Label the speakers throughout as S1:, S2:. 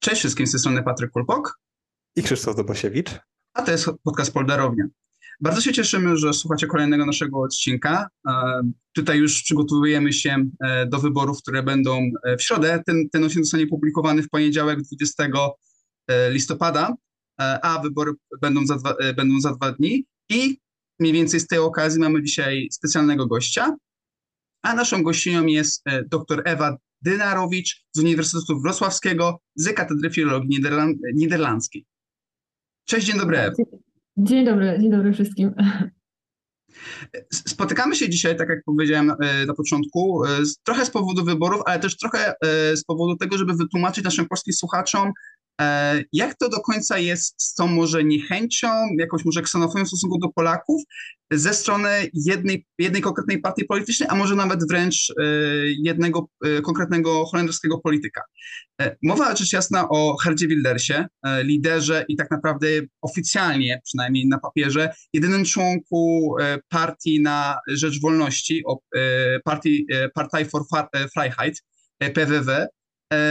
S1: Cześć wszystkim, z tej strony Patryk Kulpok.
S2: I Krzysztof Dobosiewicz.
S1: A to jest podcast Polderownia. Bardzo się cieszymy, że słuchacie kolejnego naszego odcinka. E, tutaj już przygotowujemy się e, do wyborów, które będą e, w środę. Ten, ten odcinek zostanie publikowany w poniedziałek 20 listopada, a wybory będą za, dwa, będą za dwa dni. I mniej więcej z tej okazji mamy dzisiaj specjalnego gościa. A naszą gościnią jest dr Ewa Dynarowicz z Uniwersytetu Wrocławskiego z Katedry Filologii Niderland Niderlandzkiej. Cześć, dzień dobry.
S3: Dzień dobry, dzień dobry wszystkim.
S1: Spotykamy się dzisiaj, tak jak powiedziałem e, na początku, e, trochę z powodu wyborów, ale też trochę e, z powodu tego, żeby wytłumaczyć naszym polskim słuchaczom, jak to do końca jest z tą może niechęcią, jakąś może ksenofobią w stosunku do Polaków ze strony jednej, jednej konkretnej partii politycznej, a może nawet wręcz e, jednego e, konkretnego holenderskiego polityka? Mowa rzecz jasna o Herdzie Wildersie, liderze i tak naprawdę oficjalnie, przynajmniej na papierze, jedynym członku partii na rzecz wolności, partii Partei for Freiheit, PWW, E,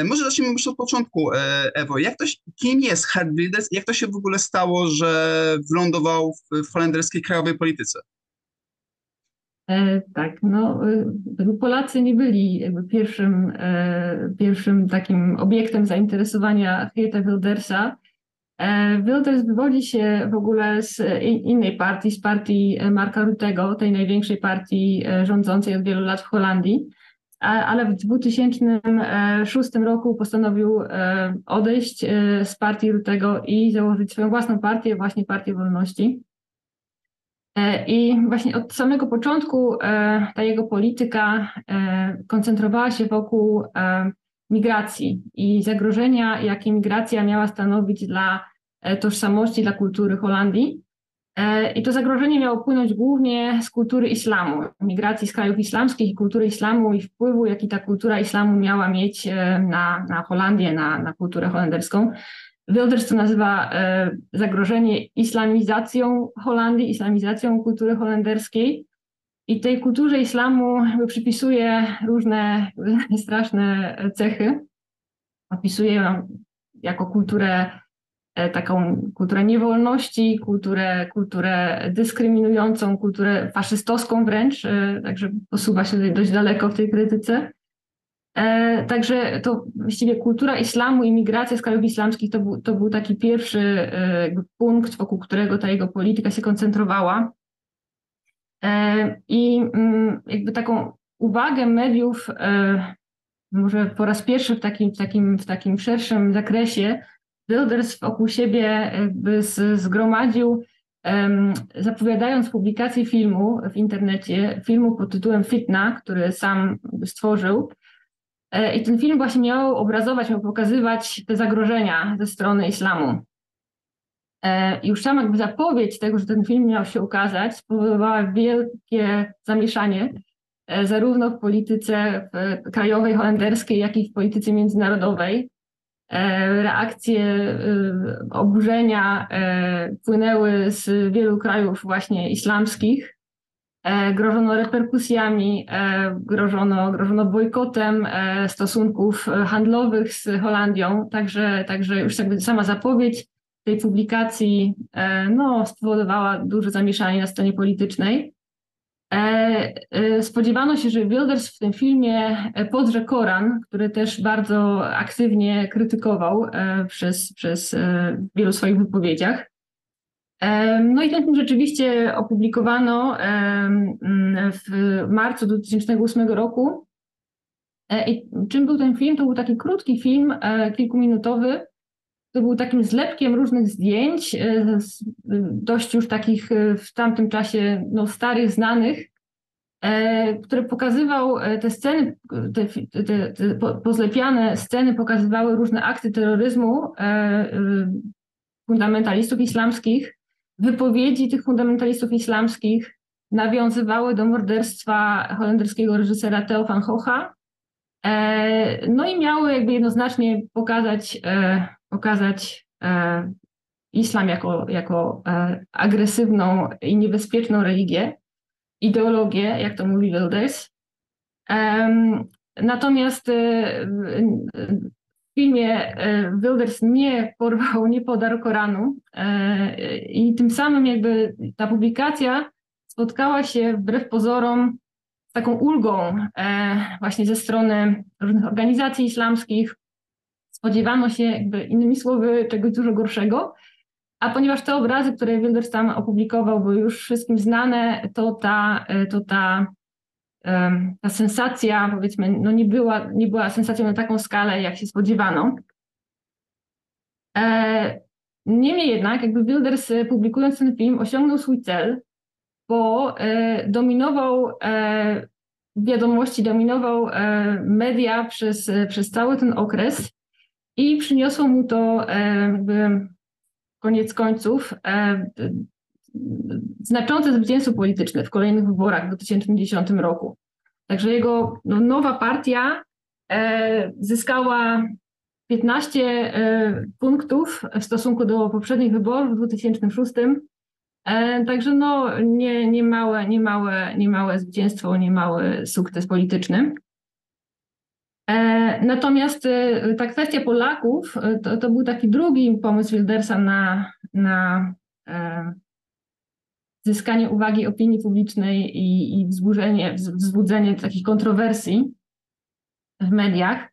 S1: może zacznijmy już od początku, e, Ewo. Jak to, kim jest Herd Wilders i jak to się w ogóle stało, że wylądował w, holenderskiej krajowej polityce?
S3: E, tak, no Polacy nie byli pierwszym, e, pierwszym takim obiektem zainteresowania Geerta Wildersa. E, Wilders wywodzi się w ogóle z innej partii, z partii Marka Rutego, tej największej partii rządzącej od wielu lat w Holandii ale w 2006 roku postanowił e, odejść e, z partii Rutego i założyć swoją własną partię, właśnie Partię Wolności. E, I właśnie od samego początku ta jego polityka koncentrowała się wokół migracji i zagrożenia, jakie migracja miała stanowić dla tożsamości, dla kultury Holandii. E, I to zagrożenie miało płynąć głównie z kultury islamu, migracji z krajów islamskich i kultury islamu i wpływu, jaki ta kultura islamu miała mieć e, na, na Holandię, na, na kulturę holenderską. Wilders to nazywa e, zagrożenie islamizacją Holandii, islamizacją kultury holenderskiej. I tej kulturze islamu przypisuje różne straszne cechy. Opisuje ją jako kulturę taką kulturę niewolności, kulturę, kulturę dyskryminującą, kulturę faszystowską wręcz, e, także posuwa się dość daleko w tej krytyce. E, także to właściwie kultura islamu i migracja z krajów islamskich to był, to był taki pierwszy punkt, wokół którego ta jego polityka się koncentrowała. I mm, jakby taką uwagę mediów, może po raz pierwszy w takim, w takim, w takim szerszym zakresie, Wilders wokół siebie zgromadził, zapowiadając publikację filmu w internecie, filmu pod tytułem Fitna, który sam stworzył. E, I ten film właśnie miał obrazować, miał pokazywać te zagrożenia ze strony islamu. E, już sama jakby zapowiedź tego, że ten film miał się ukazać, spowodowała wielkie zamieszanie, e, zarówno w polityce krajowej, holenderskiej, jak i w polityce międzynarodowej. E, reakcje e, oburzenia e, płynęły z wielu krajów właśnie islamskich. Grożono reperkusjami, grożono, grożono bojkotem stosunków handlowych z Holandią, także, także już jakby sama zapowiedź tej publikacji no, spowodowała duże zamieszanie na scenie politycznej. E, e, spodziewano się, że Wilders w tym filmie e, podrze Koran, który też bardzo aktywnie krytykował przez, przez wielu swoich wypowiedziach. No i ten film rzeczywiście opublikowano w marcu 2008 roku. I czym był ten film? To był taki krótki film, kilkuminutowy, to był takim zlepkiem różnych zdjęć, e, dość już takich e, w tamtym czasie no, starych, znanych, e, który pokazywał te sceny, te, te, te pozlepiane sceny pokazywały różne akty terroryzmu fundamentalistów islamskich, wypowiedzi tych fundamentalistów islamskich nawiązywały do morderstwa holenderskiego reżysera Theo van Gogha. No i miały jakby jednoznacznie pokazać pokazać e, islam jako, jako e, agresywną i niebezpieczną religię, ideologię, jak to mówi Wilders. Natomiast e, w filmie Wilders nie porwał, nie podarł Koranu i tym samym jakby ta publikacja spotkała się wbrew pozorom z taką ulgą właśnie ze strony różnych organizacji islamskich. Spodziewano się jakby innymi słowy czegoś dużo gorszego, a ponieważ te obrazy, które Wilders tam opublikował, były już wszystkim znane, to ta, to ta, ta sensacja, powiedzmy, no nie, była, nie była sensacją na taką skalę, jak się spodziewano. E, niemniej jednak, jakby Wilders e, publikując ten film osiągnął swój cel, bo e, dominował wiadomości, dominował media przez, przez cały ten okres i przyniosło mu to jakby koniec końców e, znaczące zwycięstwo polityczne w kolejnych wyborach w 2010 roku. Także jego no, nowa partia e, zyskała 15 e, punktów w stosunku do poprzednich wyborów w 2006. E, także no, nie, nie, małe, nie, małe, nie małe zwycięstwo, nie mały sukces polityczny. E, natomiast e, ta kwestia Polaków e, to, to był taki drugi pomysł Wildersa na, na zyskanie uwagi opinii publicznej i, i wzbudzenie, wzbudzenie takich kontrowersji w mediach.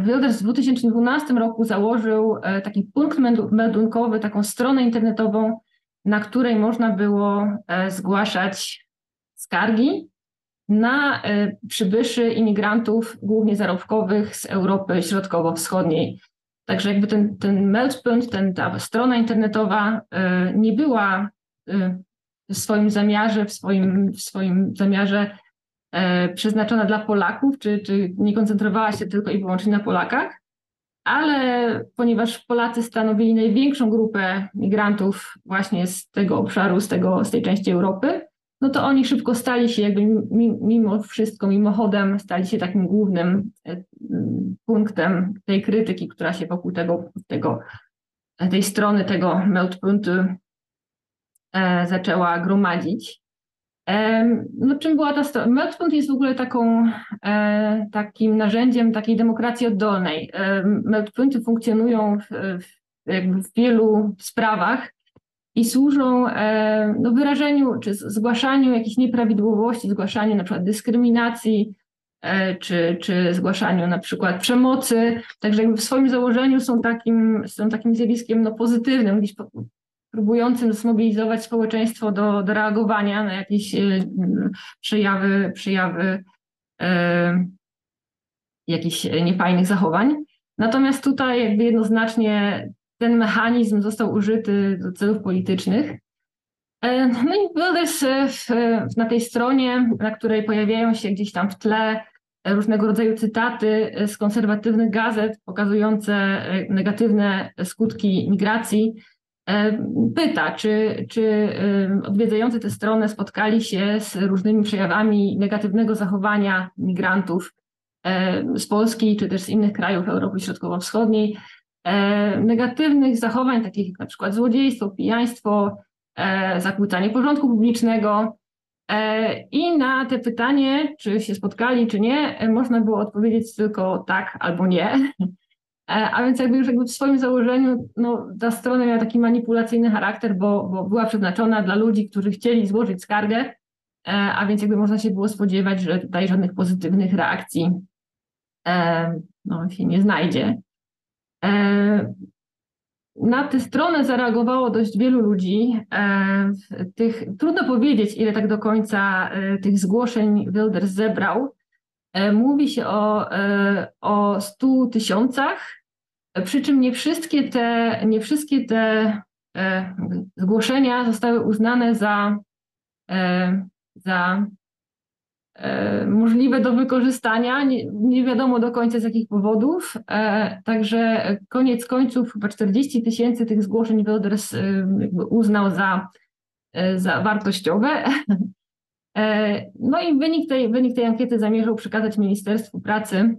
S3: Wilders w 2012 roku założył taki punkt meldunkowy, taką stronę internetową, na której można było zgłaszać skargi na e, przybyszy imigrantów, głównie zarobkowych z Europy Środkowo-Wschodniej. Także jakby ten, ten Meltpunt, ten, ta strona internetowa e, nie była e, w swoim zamiarze, w swoim, w swoim zamiarze przeznaczona dla Polaków, czy, czy nie koncentrowała się tylko i wyłącznie na Polakach, ale ponieważ Polacy stanowili największą grupę migrantów właśnie z tego obszaru, z, tego, z tej części Europy, no to oni szybko stali się jakby mimo wszystko, mimochodem, stali się takim głównym e, punktem tej krytyki, która się wokół tego, tego tej strony tego Meltpuntu e, zaczęła gromadzić. E, no czym była ta strona? Meltpunt jest w ogóle taką, takim narzędziem takiej demokracji oddolnej. Meltpunty funkcjonują w, w, w wielu sprawach, i służą e, no, wyrażeniu czy zgłaszaniu jakichś nieprawidłowości, zgłaszaniu na przykład dyskryminacji, e, czy, czy zgłaszaniu na przykład przemocy. Także jakby w swoim założeniu są takim, są takim zjawiskiem no, pozytywnym, gdzieś próbującym zmobilizować społeczeństwo do, do reagowania na jakieś e, przejawy, przejawy e, jakichś niefajnych zachowań. Natomiast tutaj jakby jednoznacznie ten mechanizm został użyty do celów politycznych. E, no i Wilders na tej stronie, na której pojawiają się gdzieś tam w tle różnego rodzaju cytaty z konserwatywnych gazet pokazujące e, negatywne skutki migracji, e, pyta, czy, czy odwiedzający tę stronę spotkali się z różnymi przejawami negatywnego zachowania migrantów z Polski czy też z innych krajów Europy Środkowo-Wschodniej, E, negatywnych zachowań, takich jak na przykład złodziejstwo, pijaństwo, e, zakłócanie porządku publicznego. E, I na te pytanie, czy się spotkali, czy nie, można było odpowiedzieć tylko tak albo nie. A więc jakby już jakby w swoim założeniu no, ta strona miała taki manipulacyjny charakter, bo, bo była przeznaczona dla ludzi, którzy chcieli złożyć skargę, a więc jakby można się było spodziewać, że tutaj żadnych pozytywnych reakcji no, się nie znajdzie. E, na tę stronę zareagowało dość wielu ludzi. E, tych, trudno powiedzieć, ile tak do końca e, tych zgłoszeń Wilders zebrał. Mówi się o, o 100 tysiącach, przy czym nie wszystkie te, nie wszystkie te zgłoszenia zostały uznane za, za możliwe do wykorzystania. Nie, nie, wiadomo do końca z jakich powodów. E, także koniec końców chyba 40 tysięcy tych zgłoszeń Wilders e, uznał za, za wartościowe. No i wynik tej, wynik tej ankiety zamierzał przekazać Ministerstwu Pracy.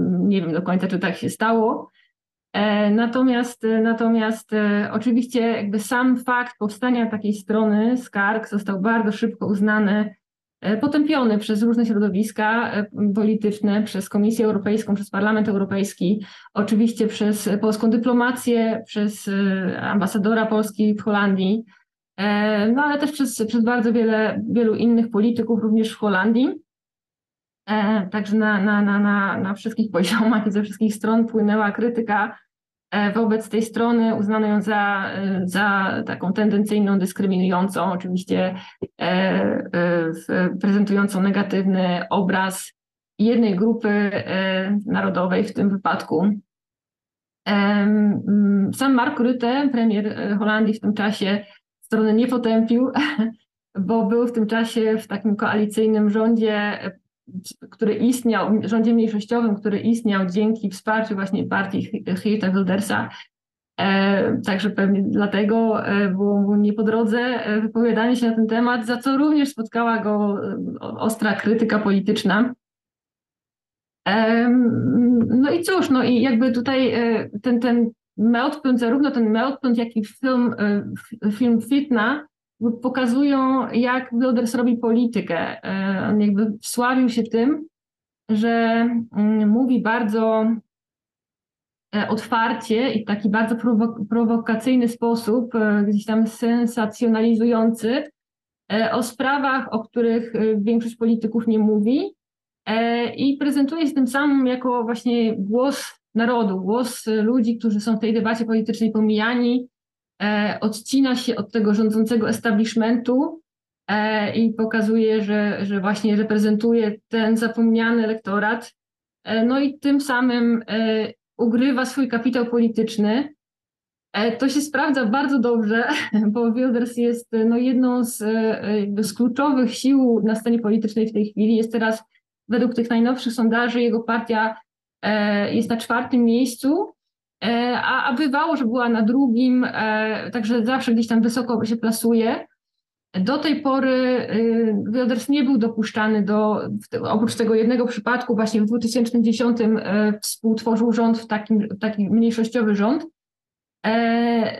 S3: Nie wiem do końca, czy tak się stało. Natomiast, natomiast oczywiście jakby sam fakt powstania takiej strony skarg został bardzo szybko uznany potępiony przez różne środowiska polityczne, przez Komisję Europejską, przez Parlament Europejski, oczywiście przez polską dyplomację, przez ambasadora Polski w Holandii, no ale też przez, przez bardzo wiele, wielu innych polityków, również w Holandii. Także na, na, na, na, na wszystkich poziomach i ze wszystkich stron płynęła krytyka E, wobec tej strony uznano ją za, e, za taką tendencyjną, dyskryminującą, oczywiście e, prezentującą negatywny obraz jednej grupy narodowej w tym wypadku. Sam Mark Rutte, premier Holandii w tym czasie, strony nie potępił, bo był w tym czasie w takim koalicyjnym rządzie który istniał, rządzie mniejszościowym, który istniał dzięki wsparciu właśnie partii Geerta Wildersa. E, także pewnie dlatego e, było mu nie po drodze e, wypowiadanie się na ten temat, za co również spotkała go e, ostra krytyka polityczna. E, no i cóż, no i jakby tutaj ten, ten meltpunkt, zarówno ten meltpunkt, jak i film, film Fitna pokazują, jak Wilders robi politykę. E, on jakby wsławił się tym, że mm, mówi bardzo e, otwarcie i w taki bardzo prowokacyjny sposób, e, gdzieś tam sensacjonalizujący o sprawach, o których większość polityków nie mówi i prezentuje się tym samym jako właśnie głos narodu, głos ludzi, którzy są w tej debacie politycznej pomijani, odcina się od tego rządzącego establishmentu e, i pokazuje, że, że właśnie reprezentuje ten zapomniany elektorat. E, no i tym samym ugrywa swój kapitał polityczny. To się sprawdza bardzo dobrze, bo Wilders jest no, jedną z, z kluczowych sił na scenie politycznej w tej chwili. Jest teraz, według tych najnowszych sondaży, jego partia jest na czwartym miejscu E, a, a bywało, że była na drugim, e, także zawsze gdzieś tam wysoko się plasuje. Do tej pory y, Wilders nie był dopuszczany do, oprócz tego jednego przypadku, właśnie w 2010 e, współtworzył rząd w takim, taki mniejszościowy rząd.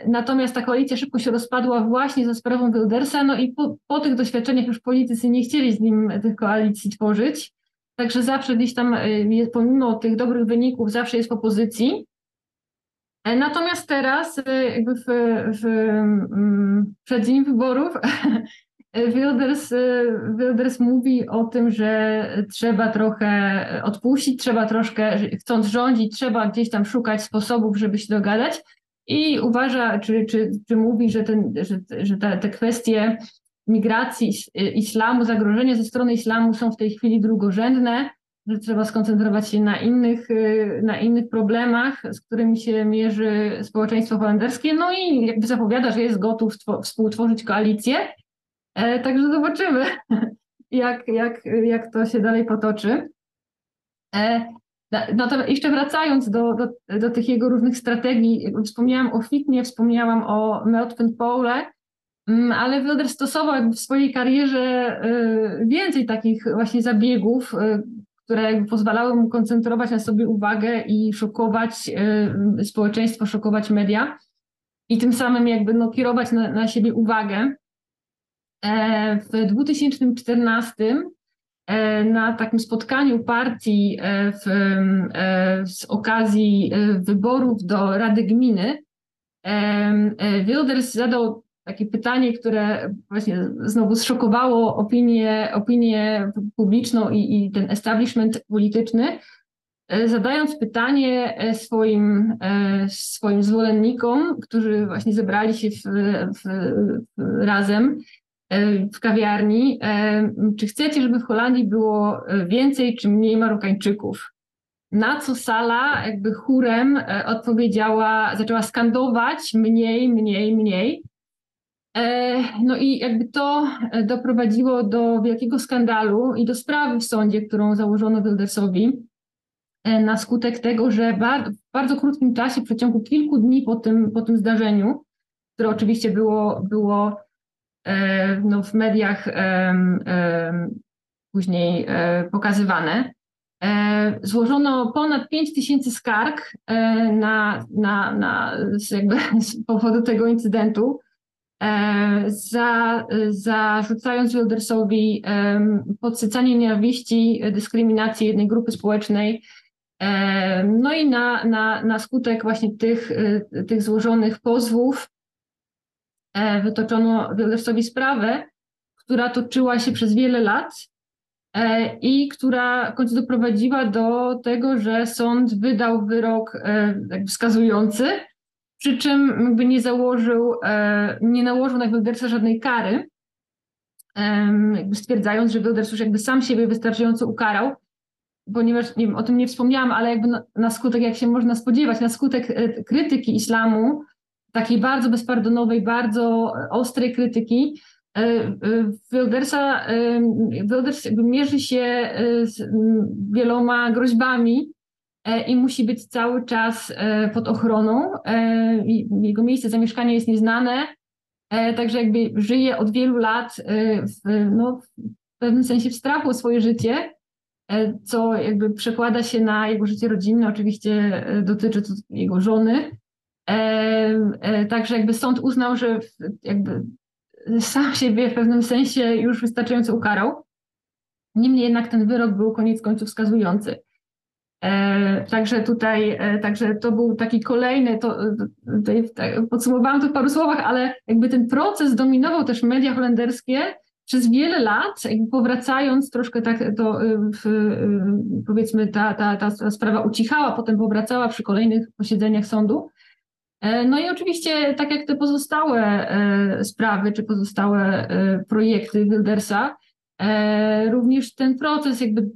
S3: Natomiast ta koalicja szybko się rozpadła właśnie za sprawą Wildersa, no i po, po tych doświadczeniach już politycy nie chcieli z nim tych koalicji tworzyć. Także zawsze gdzieś tam, pomimo tych dobrych wyników, zawsze jest w opozycji. E, natomiast teraz, e, jakby w, w, mm, przed dzień wyborów, Wilders, e, Wilders mówi o tym, że trzeba trochę odpuścić, trzeba troszkę, chcąc rządzić, trzeba gdzieś tam szukać sposobów, żeby się dogadać. I uważa, czy, czy, czy mówi, że, ten, że, że te kwestie migracji islamu, zagrożenia ze strony islamu są w tej chwili drugorzędne, że trzeba skoncentrować się na innych, y, na innych problemach, z którymi się mierzy społeczeństwo holenderskie. No i jakby zapowiada, że jest gotów współtworzyć koalicję. E, także zobaczymy, jak, jak, jak to się dalej potoczy. E, natomiast jeszcze wracając do, do, do tych jego różnych strategii, wspomniałam o Fitnie, wspomniałam o Meltpen Pole, mm, ale Wilders stosował w swojej karierze y, więcej takich właśnie zabiegów, y, które pozwalały mu koncentrować na sobie uwagę i szokować y, społeczeństwo, szokować media i tym samym jakby no, kierować na, na siebie uwagę. E, w 2014 e, na takim spotkaniu partii e, w, z okazji wyborów do Rady Gminy Wilders zadał takie pytanie, które właśnie znowu zszokowało opinię, opinię publiczną i, i ten establishment polityczny, e, zadając pytanie e, swoim, e, swoim zwolennikom, którzy właśnie zebrali się w, w, razem w kawiarni, czy chcecie, żeby w Holandii było więcej czy mniej Marokańczyków? Na co sala jakby chórem odpowiedziała, zaczęła skandować mniej, mniej, mniej. E, no i jakby to e, doprowadziło do wielkiego skandalu i do sprawy w sądzie, którą założono Wildersowi e, na skutek tego, że w bardzo krótkim czasie, w przeciągu kilku dni po tym, po tym zdarzeniu, które oczywiście było, było no, w mediach później pokazywane, złożono ponad 5 tysięcy skarg na, na, na, jakby z powodu tego incydentu za, zarzucając Wildersowi podsycanie nienawiści, dyskryminacji jednej grupy społecznej. No i na, na, na skutek właśnie tych, tych złożonych pozwów wytoczono Wildersowi sprawę, która toczyła się przez wiele lat e, i która w końcu doprowadziła do tego, że sąd wydał wyrok e, wskazujący, przy czym jakby nie założył, e, nie nałożył na Wildersa żadnej kary, jakby stwierdzając, że Wilders już jakby sam siebie wystarczająco ukarał, ponieważ nie wiem, o tym nie wspomniałam, ale jakby na, na skutek, jak się można spodziewać, na skutek krytyki islamu, takiej bardzo bezpardonowej, bardzo ostrej krytyki, E, e, Wildersa, e, Wilders mierzy się z wieloma groźbami i musi być cały czas pod ochroną. Jego miejsce zamieszkania jest nieznane, także jakby żyje od wielu lat w, no, w pewnym sensie w strachu o swoje życie, co jakby przekłada się na jego życie rodzinne, oczywiście dotyczy to jego żony. Także jakby sąd uznał, że jakby sam siebie w pewnym sensie już wystarczająco ukarał. Niemniej jednak ten wyrok był koniec końców wskazujący. E, także tutaj, e, także to był taki kolejny, to, tutaj, tak, podsumowałam to w paru słowach, ale jakby ten proces dominował też media holenderskie przez wiele lat, jakby powracając troszkę tak, to e, w, e, powiedzmy ta, ta, ta sprawa ucichała, potem powracała przy kolejnych posiedzeniach sądu. E, no i oczywiście, tak jak te pozostałe e, sprawy, czy pozostałe e, projekty Wildersa, również ten proces jakby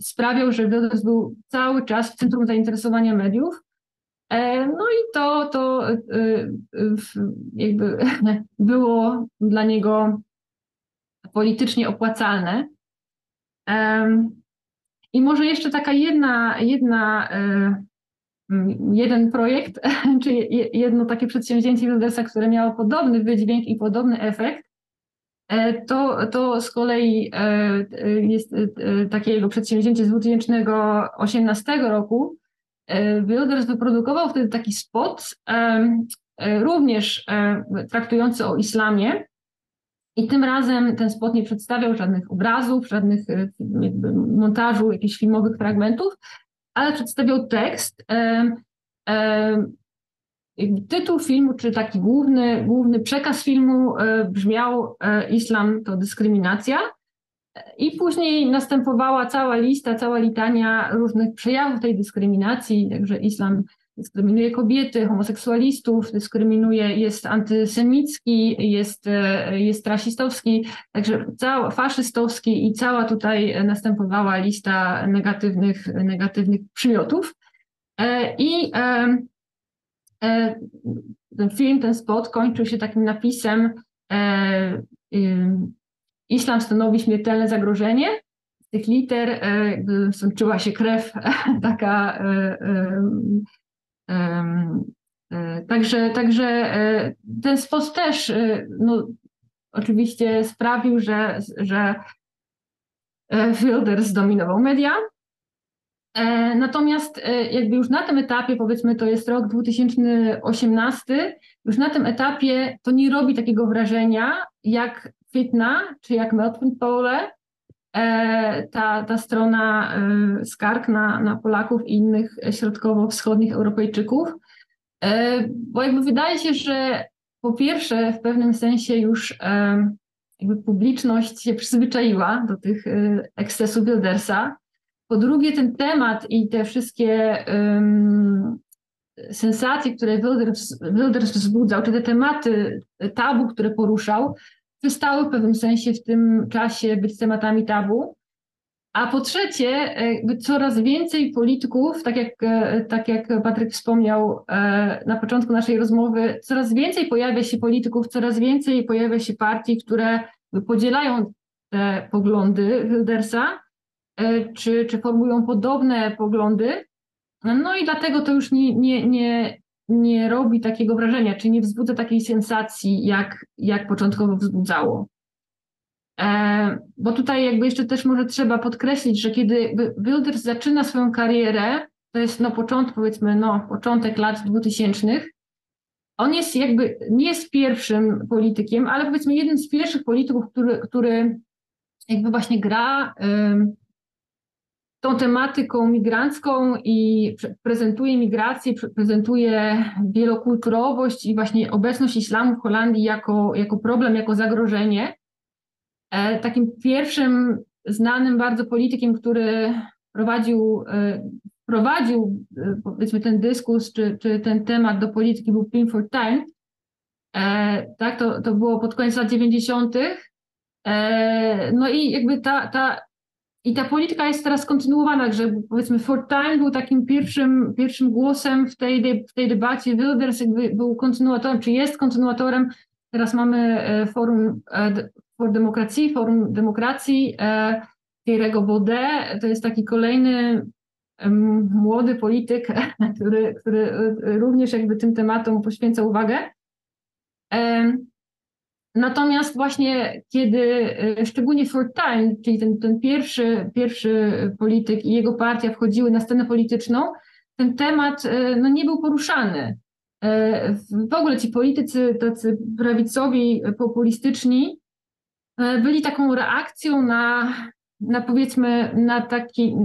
S3: sprawiał, że Wilders był cały czas w centrum zainteresowania mediów. No i to, to jakby było dla niego politycznie opłacalne. I może jeszcze taka jedna, jedna jeden projekt, czy jedno takie przedsięwzięcie Wildersa, które miało podobny wydźwięk i podobny efekt, e, to, to z kolei e, jest e, takie jego przedsięwzięcie z 2018 roku. Wilders wyprodukował wtedy taki spot, również traktujący o islamie. I tym razem ten spot nie przedstawiał żadnych obrazów, żadnych montażu jakichś filmowych fragmentów, ale przedstawiał tekst. E, e, tytuł filmu, czy taki główny, główny przekaz filmu e, brzmiał Islam to dyskryminacja. I później następowała cała lista, cała litania różnych przejawów tej dyskryminacji, także islam dyskryminuje kobiety, homoseksualistów, dyskryminuje, jest antysemicki, jest, jest rasistowski, także cała, faszystowski i cała tutaj następowała lista negatywnych, negatywnych przymiotów. E, I e, e, ten film, ten spot kończył się takim napisem Islam stanowi śmiertelne zagrożenie. Z tych liter sączyła się krew taka E, także, także e, ten spot też e, no, oczywiście sprawił, że, że Wilders zdominował media. Natomiast jakby już na tym etapie, powiedzmy to jest rok 2018, już na tym etapie to nie robi takiego wrażenia jak Fitna czy jak Meltwind Pole, E, ta, ta strona e, skarg na, na Polaków i innych środkowo-wschodnich Europejczyków, e, bo jakby wydaje się, że po pierwsze w pewnym sensie już jakby publiczność się przyzwyczaiła do tych ekscesów Wildersa, po drugie ten temat i te wszystkie um, sensacje, które Wilders, Wilders wzbudzał, czy te tematy tabu, które poruszał, przestały w pewnym sensie w tym czasie być tematami tabu. A po trzecie, coraz więcej polityków, tak jak, e, tak jak Patryk wspomniał e, na początku naszej rozmowy, coraz więcej pojawia się polityków, coraz więcej pojawia się partii, które podzielają te poglądy Wildersa, czy, czy formują podobne poglądy. No i dlatego to już nie, nie, nie, nie robi takiego wrażenia, czy nie wzbudza takiej sensacji, jak, jak początkowo wzbudzało. E, bo tutaj jakby jeszcze też może trzeba podkreślić, że kiedy Wilders zaczyna swoją karierę, to jest no początek, powiedzmy, no początek lat 2000, on jest jakby, nie jest pierwszym politykiem, ale powiedzmy jednym z pierwszych polityków, który, który jakby właśnie gra tą tematyką migrancką i prezentuje migrację, prezentuje wielokulturowość i właśnie obecność islamu w Holandii jako, jako problem, jako zagrożenie. E, takim pierwszym znanym bardzo politykiem, który prowadził, e, prowadził e, powiedzmy ten dyskus czy, czy ten temat do polityki był Pim Fortuyn. Tak, to, to było pod koniec lat 90. No i jakby ta, ta i ta polityka jest teraz kontynuowana, że powiedzmy Fortuyn był takim pierwszym, pierwszym głosem w tej, w tej debacie, Wilders jakby był kontynuatorem, czy jest kontynuatorem. Teraz mamy e, Forum e, for Demokracji, Forum Demokracji e, Thierry'ego Baudet. To jest taki kolejny młody polityk, który, który również jakby tym tematom poświęca uwagę. Natomiast właśnie kiedy e, szczególnie Fortuyn, czyli ten, ten pierwszy, pierwszy polityk i jego partia wchodziły na scenę polityczną, ten temat e, no, nie był poruszany. E, w ogóle ci politycy tacy prawicowi, populistyczni byli taką reakcją na, na powiedzmy na taki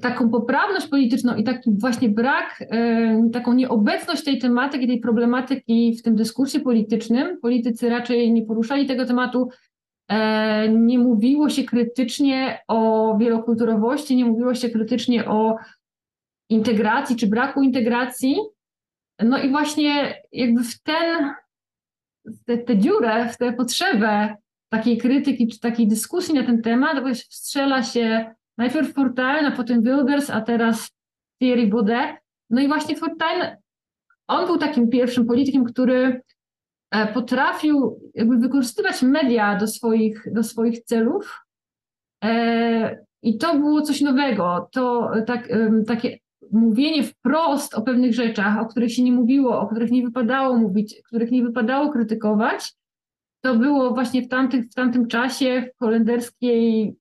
S3: taką poprawność polityczną i taki właśnie brak, e, taką nieobecność tej tematyki, tej problematyki w tym dyskursie politycznym. Politycy raczej nie poruszali tego tematu, e, nie mówiło się krytycznie o wielokulturowości, nie mówiło się krytycznie o integracji czy braku integracji. No i właśnie jakby w ten, w tę, tę dziurę, w tę potrzebę takiej krytyki czy takiej dyskusji na ten temat, strzela się Najpierw Fortuyn, a potem Wilders, a teraz Thierry Baudet. No i właśnie Fortuyn, on był takim pierwszym politykiem, który e, potrafił jakby wykorzystywać media do swoich, do swoich celów. E, I to było coś nowego. To tak, takie mówienie wprost o pewnych rzeczach, o których się nie mówiło, o których nie wypadało mówić, których nie wypadało krytykować, to było właśnie w, tamtych, w tamtym czasie w holenderskiej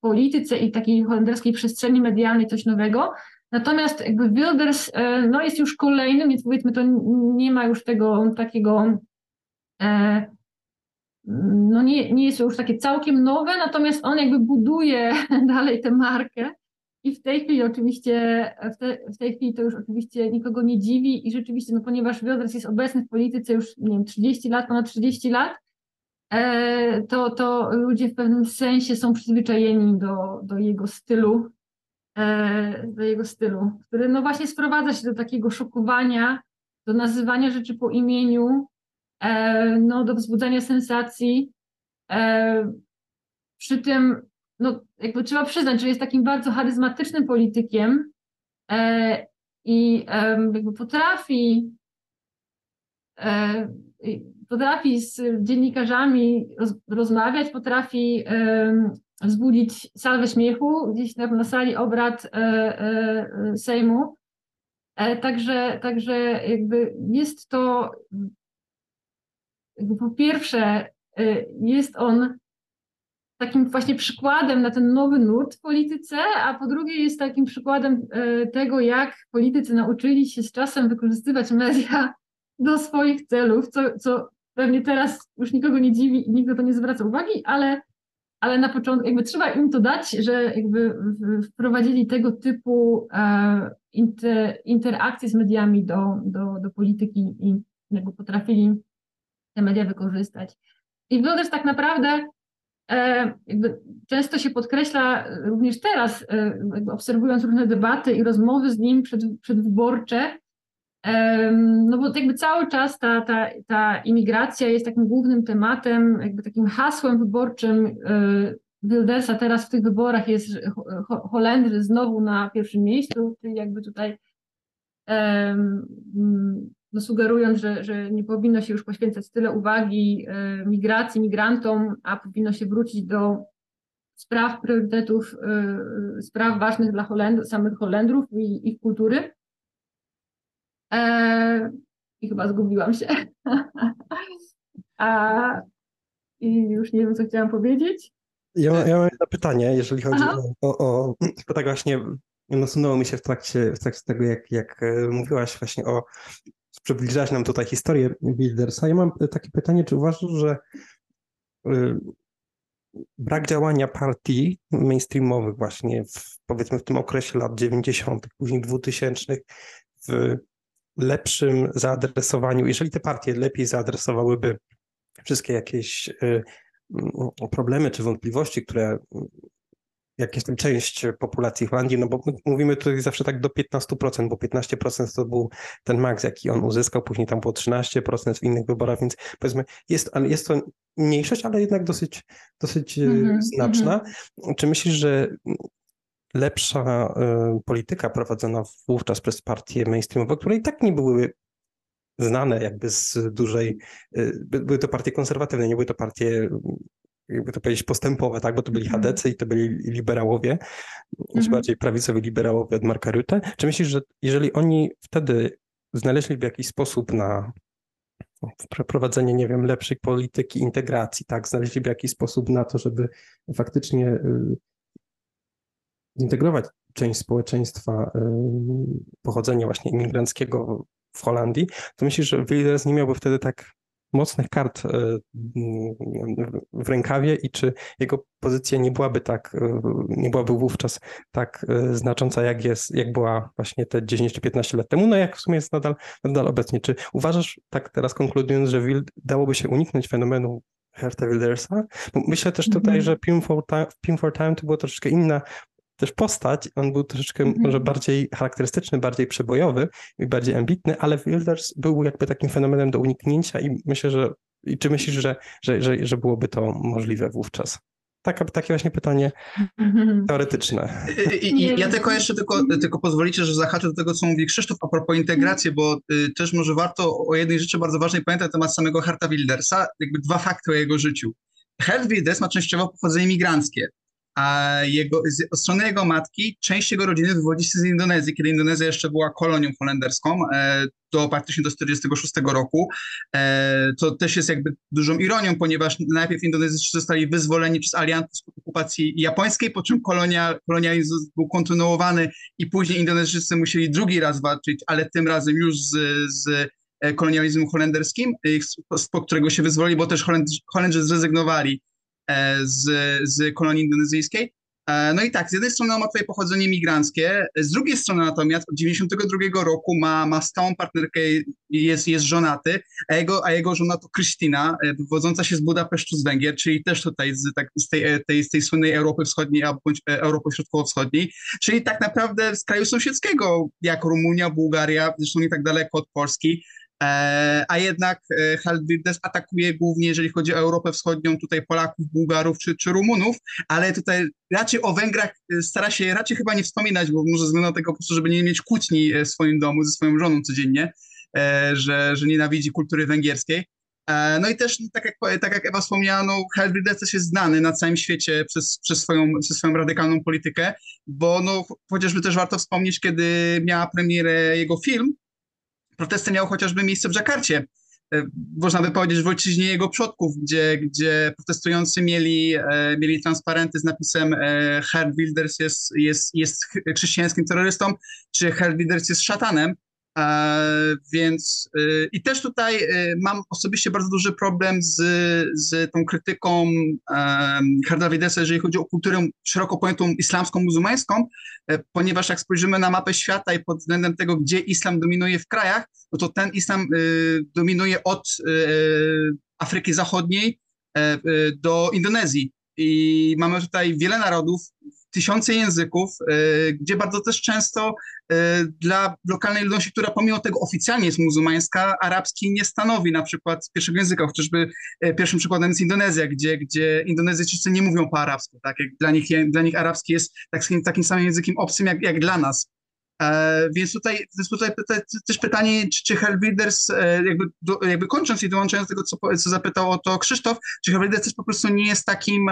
S3: polityce i takiej holenderskiej przestrzeni medialnej coś nowego. Natomiast jakby Wilders e, no, jest już kolejnym, więc powiedzmy to nie ma już tego takiego, e, no nie, nie jest to już takie całkiem nowe, natomiast on jakby buduje dalej tę markę i w tej chwili oczywiście, w, te, w tej chwili to już oczywiście nikogo nie dziwi i rzeczywiście, no ponieważ Wilders jest obecny w polityce już, nie wiem, 30 lat, ponad 30 lat, to, to ludzie w pewnym sensie są przyzwyczajeni do, do jego stylu, e, do jego stylu, który no właśnie sprowadza się do takiego szokowania, do nazywania rzeczy po imieniu, e, no, do wzbudzania sensacji. Przy tym, no, jakby trzeba przyznać, że jest takim bardzo charyzmatycznym politykiem i jakby potrafi potrafi z dziennikarzami roz, rozmawiać, potrafi e, wzbudzić salwę śmiechu gdzieś na, na sali obrad e, e, Sejmu. E, także, także jakby jest to, jakby po pierwsze, jest on takim właśnie przykładem na ten nowy nurt w polityce, a po drugie jest takim przykładem tego, jak politycy nauczyli się z czasem wykorzystywać media do swoich celów, co, co pewnie teraz już nikogo nie dziwi i nikt na to nie zwraca uwagi, ale, ale na początku jakby trzeba im to dać, że jakby wprowadzili tego typu e, inter, interakcje z mediami do, do, do polityki i jakby potrafili te media wykorzystać. I Wilders tak naprawdę e, często się podkreśla również teraz, e, obserwując różne debaty i rozmowy z nim przed, przedwyborcze, no bo jakby cały czas ta, ta, ta imigracja jest takim głównym tematem, jakby takim hasłem wyborczym y, Wildersa teraz w tych wyborach jest Holendrzy znowu na pierwszym miejscu, czyli jakby tutaj um, no sugerując, że, że nie powinno się już poświęcać tyle uwagi y, migracji, migrantom, a powinno się wrócić do spraw, priorytetów, y, spraw ważnych dla Holend samych Holendrów i ich kultury. E, I chyba zgubiłam się. A, I już nie wiem, co chciałam powiedzieć.
S2: Ja, ja mam jedno pytanie, jeżeli chodzi o, o, tak właśnie nasunęło mi się w trakcie, w trakcie tego, jak, jak e, mówiłaś właśnie o przybliżać nam tutaj historię Wildersa. Ja mam takie pytanie, czy uważasz, że y, brak działania partii mainstreamowych właśnie w, powiedzmy w tym okresie lat 90., później 2000 w lepszym zaadresowaniu, jeżeli te partie lepiej zaadresowałyby wszystkie jakieś y, problemy czy wątpliwości, które jakieś tam część populacji Holandii, no bo mówimy tutaj zawsze tak do 15%, bo 15% to był ten maks, jaki on uzyskał, później tam było 13% w innych wyborach, więc powiedzmy jest, jest to mniejszość, ale jednak dosyć, dosyć mm -hmm, znaczna. Mm -hmm. Czy myślisz, że lepsza y, polityka prowadzona wówczas przez partie mainstreamowe, które i tak nie były znane jakby z dużej, y, były to partie konserwatywne, nie były to partie jakby to powiedzieć, postępowe, tak? Bo to byli mhm. chadecy i to byli liberałowie, czy mhm. bardziej prawicowi liberałowie od Marka Rutte. Czy myślisz, że jeżeli oni wtedy znaleźliby jakiś sposób na przeprowadzenie, nie wiem, lepszej polityki integracji, tak? Znaleźliby jakiś sposób na to, żeby faktycznie y, zintegrować część społeczeństwa y, pochodzenia właśnie imigranckiego w Holandii, to myślisz, że Wilders nie miałby wtedy tak mocnych kart e, w rękawie i czy jego pozycja nie byłaby tak, e, nie byłaby wówczas tak znacząca, jak jest, jak była właśnie te 10 czy 15 lat temu, no jak w sumie jest nadal, nadal obecnie. Czy uważasz, tak teraz konkludując, że dałoby się uniknąć fenomenu Hertha Wildersa? Myślę też tutaj, mm -hmm. że Pim for, Time, Pim for Time to była troszeczkę inna też postać, on był troszeczkę mm -hmm. może bardziej charakterystyczny, bardziej przebojowy i bardziej ambitny, ale Wilders był jakby takim fenomenem do uniknięcia i myślę, że i czy myślisz, że, że, że, że byłoby to możliwe wówczas? Taka, takie właśnie pytanie mhm. teoretyczne.
S1: I, i, ja tylko jeszcze tylko, tylko pozwolicie, że zahaczę do tego, co mówi Krzysztof a propos integracji, bo y, też może warto o jednej rzeczy bardzo ważnej pamiętać na temat samego Harta Wildersa, jakby dwa fakty o jego życiu. Hart Wilders ma częściowo pochodzenie imigranckie a jego, z strony jego matki część jego rodziny wywodzi się z Indonezji, kiedy Indonezja jeszcze była kolonią holenderską e, do praktycznie do 1946 roku. E, to też jest jakby dużą ironią, ponieważ najpierw Indonezyjczycy zostali wyzwoleni przez aliantów z okupacji japońskiej, po czym kolonia, kolonializm był kontynuowany i później Indonezyjczycy musieli drugi raz walczyć, ale tym razem już z, z e, kolonializmem holenderskim, po którego się wyzwolili, bo też Holendrzy, Holendrzy zrezygnowali z, z kolonii indonezyjskiej. E, no i tak, z jednej strony on ma tutaj pochodzenie migranckie, z drugiej strony natomiast od 92 roku ma, ma stałą partnerkę, jest, jest żonaty, a jego, a jego żona to Krystyna, e, wywodząca się z Budapesztu z Węgier, czyli też tutaj z, tak, z, tej, tej, z tej słynnej Europy Wschodniej, albo bądź Europy Środkowo-Wschodniej, czyli tak naprawdę z kraju sąsiedzkiego, jak Rumunia, Bułgaria, zresztą nie tak daleko od Polski, E, a jednak e, Halbirdes atakuje głównie, jeżeli chodzi o Europę Wschodnią, tutaj Polaków, Bułgarów czy, czy Rumunów, ale tutaj raczej o Węgrach e, stara się raczej chyba nie wspominać, bo może ze względu na tego po prostu, żeby nie mieć kłótni w swoim domu ze swoją żoną codziennie, że, że nienawidzi kultury węgierskiej. No i też, tak jak, tak jak Ewa wspomniała, no, Helbridec też jest znany na całym świecie przez, przez, swoją, przez swoją radykalną politykę, bo no, chociażby też warto wspomnieć, kiedy miała premierę jego film, protesty miały chociażby miejsce w Dżakarcie. E, można by powiedzieć w ojczyźnie jego przodków, gdzie, gdzie protestujący mieli, e, mieli transparenty z napisem e, Herr Wilders jest, jest, jest chrześcijańskim terrorystą, czy Herr Wilders jest szatanem. E, więc e, i też tutaj e, mam osobiście bardzo duży problem z, z tą krytyką Harda Widesa, jeżeli chodzi o kulturę szeroko pojętą islamską, muzułmańską, ponieważ jak spojrzymy na mapę świata i pod względem tego, gdzie islam dominuje w krajach, no to ten islam dominuje od Afryki Zachodniej do Indonezji. I mamy tutaj wiele narodów, tysiące języków, e, gdzie bardzo też często e, dla lokalnej ludności, która pomimo tego oficjalnie jest muzułmańska, arabski nie stanowi na przykład pierwszego języka. Chociażby e, pierwszym przykładem jest Indonezja, gdzie, gdzie Indonezyjczycy nie mówią po arabsku. Tak? Dla, nich, dla nich arabski jest takim, takim samym językiem obcym jak, jak dla nas. Więc tutaj, tutaj też pytanie, czy, czy jakby, jakby kończąc i dołączając do tego, co, co zapytał o to Krzysztof, czy Hellbuilders też po prostu nie jest takim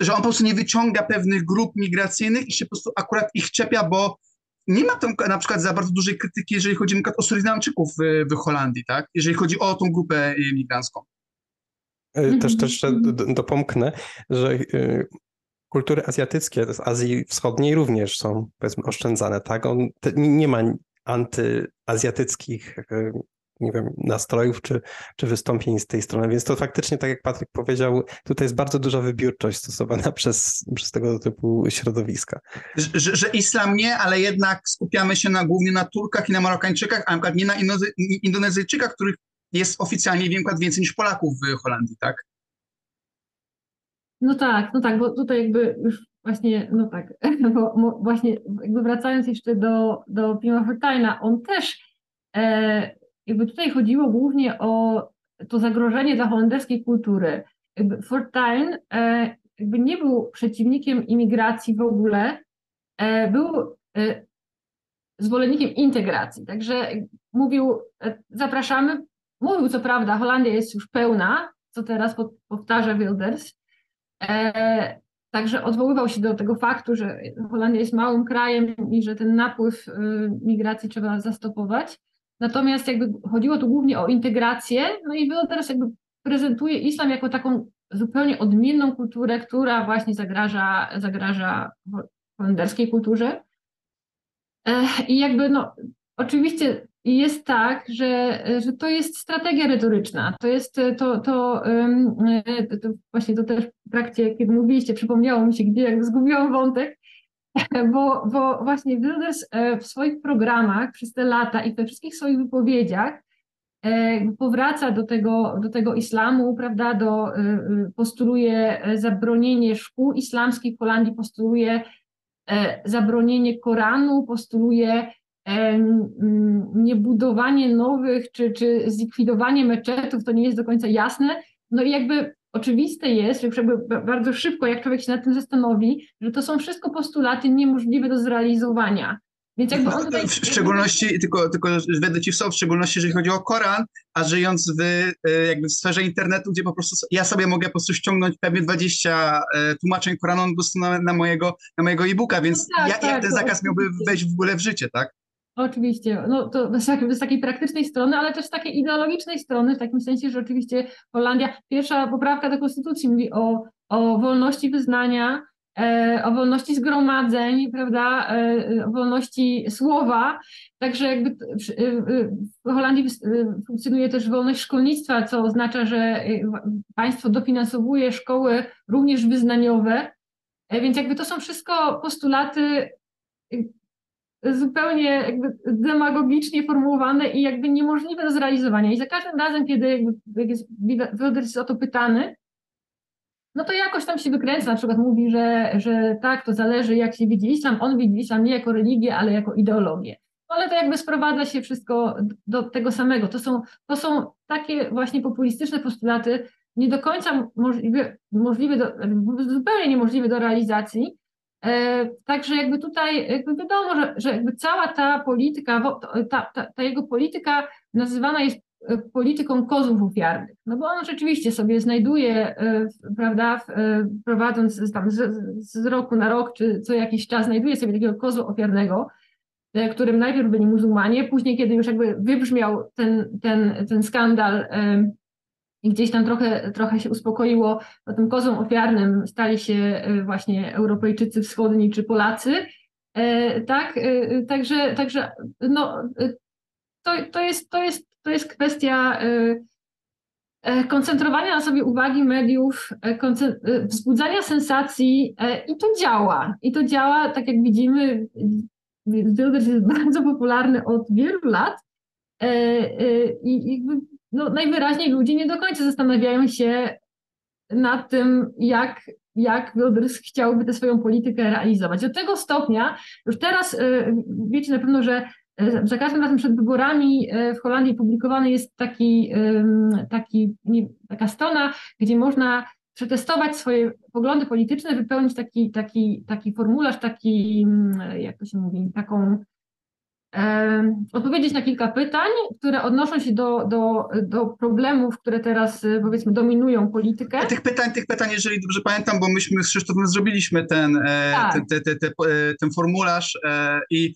S1: że on po prostu nie wyciąga pewnych grup migracyjnych i się po prostu akurat ich czepia, bo nie ma tam na przykład za bardzo dużej krytyki, jeżeli chodzi o Surinamczyków w, w Holandii, tak? Jeżeli chodzi o tą grupę migrancką.
S2: E, też, też dopomknę, że e, kultury azjatyckie z Azji Wschodniej również są powiedzmy oszczędzane, tak? On, te, nie ma antyazjatyckich nie wiem, nastrojów czy, czy wystąpień z tej strony. Więc to faktycznie, tak jak Patryk powiedział, tutaj jest bardzo duża wybiórczość stosowana przez, przez tego typu środowiska.
S1: Że, że islam nie, ale jednak skupiamy się na, głównie na Turkach i na Marokańczykach, a na przykład nie na Indonezyjczykach, których jest oficjalnie więcej niż Polaków w Holandii, tak?
S3: No tak, no tak, bo tutaj jakby już właśnie, no tak, bo właśnie jakby wracając jeszcze do, do Pima Fortajna, on też e, jakby tutaj chodziło głównie o to zagrożenie dla holenderskiej kultury. Jakby Fortuyn e, jakby nie był przeciwnikiem imigracji w ogóle, e, był e, zwolennikiem integracji. Także mówił, zapraszamy. Mówił co prawda, Holandia jest już pełna, co teraz powtarza Wilders. Także odwoływał się do tego faktu, że Holandia jest małym krajem i że ten napływ migracji trzeba zastopować. Natomiast jakby chodziło tu głównie o integrację, no i Wilders jakby prezentuje islam jako taką zupełnie odmienną kulturę, która właśnie zagraża, zagraża holenderskiej kulturze. I jakby no, oczywiście jest tak, że, że to jest strategia retoryczna. To jest to, to, to, właśnie to też w trakcie, kiedy mówiliście, przypomniało mi się, gdzie jak zgubiłam wątek, bo, bo właśnie Wilders e, w swoich programach przez te lata i we wszystkich swoich wypowiedziach e, powraca do tego, do tego islamu, prawda, do, e, postuluje zabronienie szkół islamskich w Holandii, postuluje zabronienie Koranu, postuluje niebudowanie nowych czy, czy zlikwidowanie meczetów, to nie jest do końca jasne. No i jakby oczywiste jest, że bardzo szybko, jak człowiek się nad tym zastanowi, że to są wszystko postulaty niemożliwe do zrealizowania.
S1: Więc jakby on tutaj... W szczególności, tylko, tylko wejdę ci w słowo, w szczególności jeżeli chodzi o Koran, a żyjąc w, e, jakby w sferze internetu, gdzie po prostu ja sobie mogę po prostu ściągnąć pewnie 20 e, tłumaczeń Koranu na, na mojego, na mojego e-booka, więc no tak, jak, tak, jak ten zakaz miałby wejść w ogóle w życie, tak?
S3: Oczywiście, no to z takiej praktycznej strony, ale też z takiej ideologicznej strony, w takim sensie, że oczywiście Holandia, pierwsza poprawka do konstytucji mówi o, o wolności wyznania, e, o wolności zgromadzeń, prawda, e, o wolności słowa, także jakby w, Holandii funkcjonuje też wolność szkolnictwa, co oznacza, że państwo dofinansowuje szkoły również wyznaniowe, e, więc jakby to są wszystko postulaty zupełnie jakby demagogicznie formułowane i jakby niemożliwe do zrealizowania. I za każdym razem, kiedy jakby jest, o to pytany, no to jakoś tam się wykręca, na przykład mówi, że, że tak, to zależy jak się widzi islam, on widzi islam nie jako religię, ale jako ideologię. No ale to jakby sprowadza się wszystko do tego samego. To są, to są takie właśnie populistyczne postulaty, nie do końca możliwe, możliwe do, zupełnie niemożliwe do realizacji, także jakby tutaj jakby wiadomo, że, że jakby cała ta polityka, ta, ta, ta, jego polityka nazywana jest e, polityką kozłów ofiarnych. No bo on rzeczywiście sobie znajduje, e, prawda, prowadząc tam z, z roku na rok, czy co jakiś czas, znajduje sobie takiego kozła ofiarnego, którym najpierw byli muzułmanie, później, kiedy już jakby wybrzmiał ten, ten, ten skandal i gdzieś tam trochę, trochę się uspokoiło, bo tym kozłem ofiarnym stali się e, właśnie Europejczycy wschodni czy Polacy. E, tak, e, także, także no, to, to, jest, to, jest, to jest kwestia koncentrowania na sobie uwagi mediów, wzbudzania sensacji i to działa. I to działa, tak jak widzimy, Wilders jest bardzo popularny od wielu lat i no, najwyraźniej ludzie nie do końca zastanawiają się nad tym, jak, jak Wilders chciałby tę swoją politykę realizować. Do tego stopnia, już teraz y, wiecie na pewno, że y, za każdym razem przed wyborami y, w Holandii publikowany jest taki, taki, taka strona, gdzie można przetestować swoje poglądy polityczne, wypełnić taki, taki, taki formularz, taki, jak to się mówi, taką odpowiedzieć na kilka pytań, które odnoszą się do, do, do problemów, które teraz y, powiedzmy dominują politykę.
S1: Tych pytań, tych pytań, jeżeli dobrze pamiętam, bo myśmy z Krzysztofem zrobiliśmy ten, e, tak. ten, ten, ten, e, ten, formularz e, i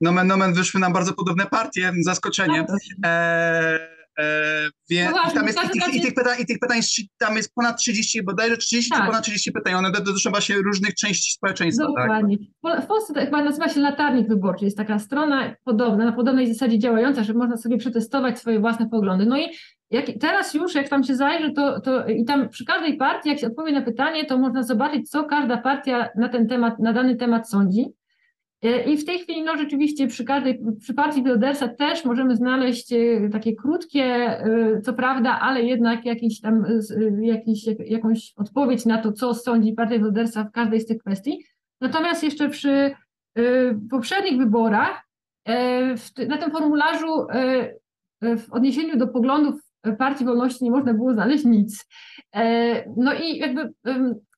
S1: nomen nomen wyszły nam bardzo podobne partie, zaskoczenie. Tak, Więc no tam jest, i, tych, i, tych pytań, i tych pytań tam jest ponad 30, bodajże 30 tak. czy ponad 30 pytań. One dotyczą właśnie różnych części społeczeństwa.
S3: Tak? Dokładnie. Tak? W Polsce to chyba nazywa się latarnik wyborczy. Jest taka strona podobna, na podobnej zasadzie działająca, że można sobie przetestować swoje własne poglądy. No i jak, teraz już, jak tam się zajrzy, to, to i tam przy każdej partii, jak się odpowie na pytanie, to można zobaczyć, co każda partia na ten temat, na dany temat sądzi. E, I w tej chwili, no rzeczywiście, przy każdej, przy partii Wildersa też możemy znaleźć e, takie krótkie, e, co prawda, ale jednak jakiś tam, jakiś, jakąś odpowiedź na to, co sądzi partia Wildersa w każdej z tych kwestii. Natomiast jeszcze przy poprzednich wyborach, na tym formularzu w odniesieniu do poglądów Partii Wolności nie można było znaleźć nic. E, no i jakby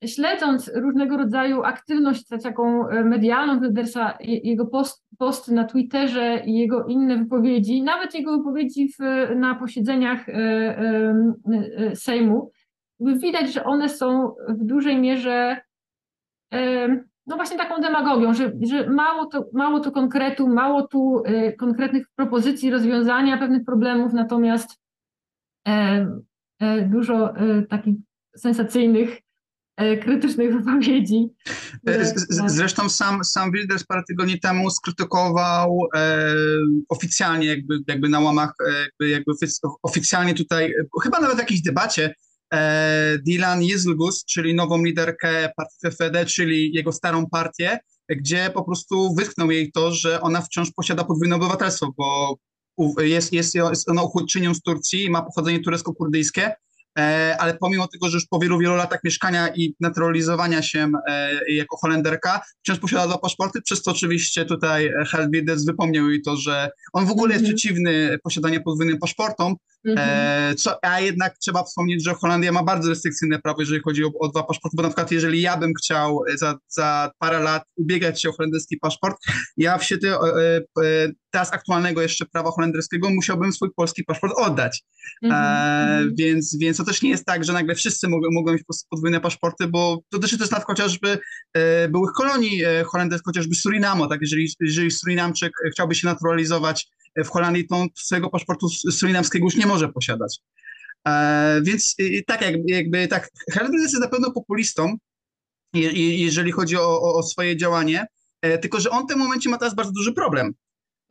S3: śledząc różnego rodzaju aktywność taką e, medialną Wildersa, jego post, posty na Twitterze i jego inne wypowiedzi, nawet jego wypowiedzi w, na posiedzeniach e, Sejmu, widać, że one są w dużej mierze no właśnie taką demagogią, że, że mało, to, mało to konkretu, mało tu konkretnych propozycji rozwiązania pewnych problemów, natomiast dużo e, takich sensacyjnych, krytycznych wypowiedzi.
S1: Zresztą sam, sam Wilders parę tygodni temu skrytykował e, oficjalnie, jakby, jakby na łamach, jakby, jakby oficjalnie tutaj, chyba nawet w jakiejś debacie, e, Dylan Jezlgus, czyli nową liderkę partii FFD, czyli jego starą partię, gdzie po prostu wytknął jej to, że ona wciąż posiada podwójne obywatelstwo, bo jest, jest, jest ona uchodźczynią z Turcji, ma pochodzenie turecko-kurdyjskie, e, ale pomimo tego, że już po wielu, wielu latach mieszkania i naturalizowania się e, jako Holenderka, wciąż posiada dwa paszporty, przez to oczywiście tutaj Helvides wypomniał jej to, że on w ogóle jest -hmm. przeciwny posiadaniu podwójnym paszportom, mm -hmm. co, a jednak trzeba wspomnieć, że Holandia ma bardzo restrykcyjne prawo, jeżeli chodzi o, o dwa paszporty, bo na przykład jeżeli ja bym chciał za, za parę lat ubiegać się o holenderski paszport, ja w świetle teraz aktualnego jeszcze prawa holenderskiego musiałbym swój polski paszport oddać. Mm -hmm. e, więc, więc to też nie jest tak, że nagle wszyscy mogą, mogą mieć podwójne paszporty, bo to też jest nawet chociażby e, byłych kolonii e, holenderskich, chociażby Surinamo, tak, jeżeli, jeżeli Surinamczyk chciałby się naturalizować w Holandii, on swojego paszportu surinamskiego już nie może posiadać. E, więc tak jak, jakby tak, Hernandez jest na pewno populistą, je, jeżeli chodzi o, o, o swoje działanie, e, tylko że on w tym momencie ma teraz bardzo duży problem.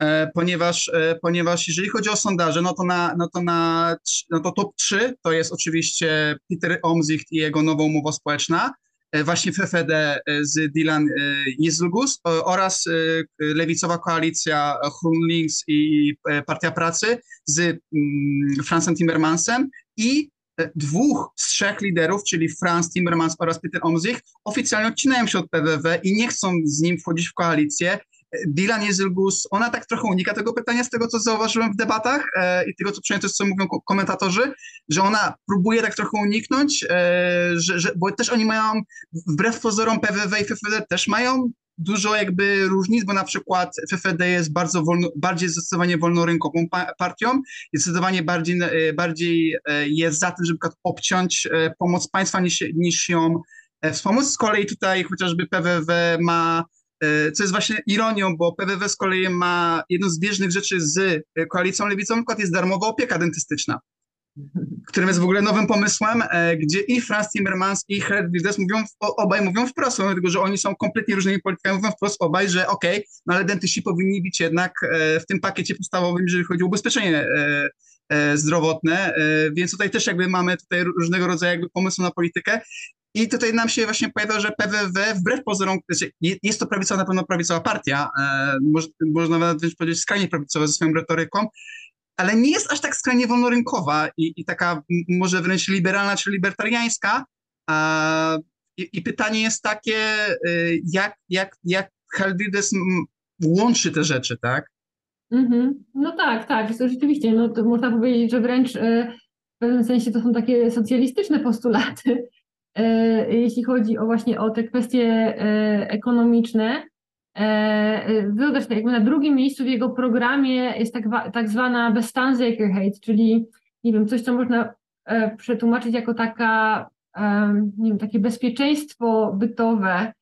S1: E, ponieważ, e, ponieważ jeżeli chodzi o sondaże, no to, na, no, to na, no to top 3 to jest oczywiście Peter Omzicht i jego nowa umowa społeczna, właśnie FFD z Dylan Jezlugus oraz lewicowa koalicja Links i Partia Pracy z mm, Francem Timmermansem i dwóch z trzech liderów, czyli Franz Timmermans oraz Peter Omzicht, oficjalnie odcinają się od PWW i nie chcą z nim wchodzić w koalicję Dylan Jezylgus, ona tak trochę unika tego pytania z tego, co zauważyłem w debatach e, i tego, co przynajmniej to, co mówią komentatorzy, że ona próbuje tak trochę uniknąć, e, że, że, bo też oni mają, wbrew pozorom PWW i FFD też mają dużo jakby różnic, bo na przykład FFD jest bardzo wolno, bardziej zdecydowanie wolnorynkową partią, jest zdecydowanie bardziej, e, bardziej e, jest za tym, żeby obciąć e, pomoc państwa niż, niż ją wspomóc. Z kolei tutaj chociażby PWW ma co jest właśnie ironią, bo PWW z kolei ma jedną z bieżnych rzeczy z koalicją lewicową, na przykład jest darmowa opieka dentystyczna, którym jest w ogóle nowym pomysłem, e, gdzie i Franz Timmermans i Herr mówią, obaj mówią wprost, dlatego że oni są kompletnie różnymi politykami, mówią wprost obaj, że okej, okay, no ale dentyści powinni być jednak e, w tym pakiecie podstawowym, jeżeli chodzi o ubezpieczenie zdrowotne, więc tutaj też jakby mamy tutaj różnego rodzaju jakby pomysły na politykę i tutaj nam się właśnie pojawia, że PWW wbrew pozorom, znaczy jest to prawicowa, na pewno prawicowa partia, e, można nawet powiedzieć skrajnie prawicowa ze swoją retoryką, ale nie jest aż tak skrajnie wolnorynkowa i, i taka może wręcz liberalna czy libertariańska. I, I, pytanie jest takie, e, jak, jak, jak Helvides łączy te rzeczy, tak?
S3: -hmm. No tak, tak, to rzeczywiście, no to można powiedzieć, że wręcz e, w pewnym sensie to są takie socjalistyczne postulaty, jeśli chodzi o właśnie o te kwestie e, ekonomiczne. Wyobraź e, jakby na drugim miejscu w jego programie jest tak, tak zwana Bestanzekerheit, czyli nie wiem, coś, co można przetłumaczyć jako taka, nie wiem, takie bezpieczeństwo bytowe,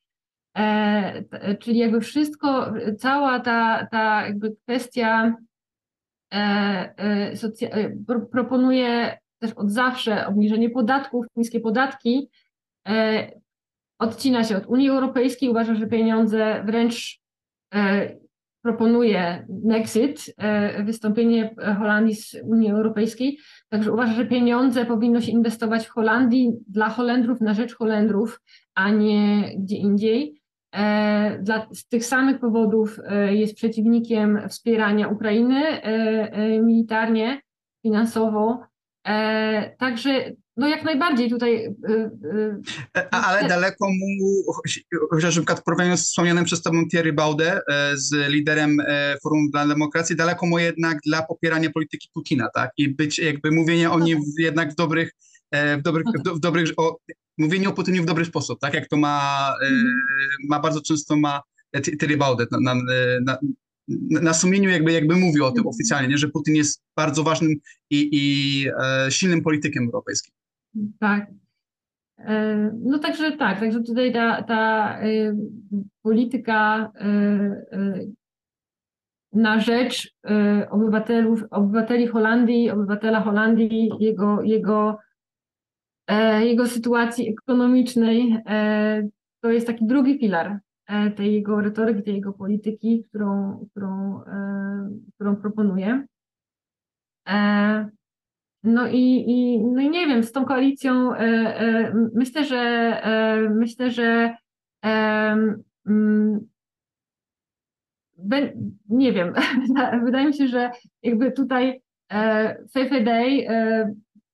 S3: czyli jakby wszystko, cała ta, ta jakby kwestia proponuje też od zawsze obniżenie podatków, niskie podatki, odcina się od Unii Europejskiej, uważa, że pieniądze wręcz proponuje Nexit, wystąpienie Holandii z Unii Europejskiej, także uważa, że pieniądze powinno się inwestować w Holandii dla Holendrów, na rzecz Holendrów, a nie gdzie indziej. E, dla, z tych samych powodów e, jest przeciwnikiem wspierania Ukrainy e, militarnie, finansowo. Także no jak najbardziej tutaj.
S1: Ale daleko mu, chociaż na przykład w porównaniu z wspomnianym przez tobą Thierry Baude, z liderem Forum dla Demokracji, daleko mu jednak dla popierania polityki Putina, tak? I być jakby mówienie o nim jednak w dobrych, w dobrych, w dobrych o, mówienie o Putinie w dobry sposób, tak jak to ma, mm. ma bardzo często ma Terry Baudet na, na, na, na, sumieniu jakby, jakby mówił o tym mhm. oficjalnie, nie? że Putin jest bardzo ważnym i, i e, silnym politykiem europejskim.
S3: Tak. E, no także tak, także tutaj ta, ta e, polityka na rzecz obywatelów, obywateli Holandii, obywatela Holandii, jego, jego E, jego sytuacji ekonomicznej, e, to jest taki drugi filar e, tej jego retoryki, tej jego polityki, którą, którą, którą proponuje. No i, i, no i nie wiem, z tą koalicją myślę, że myślę, że mm, nie wiem, wydaje mi się, że jakby tutaj Fefe Day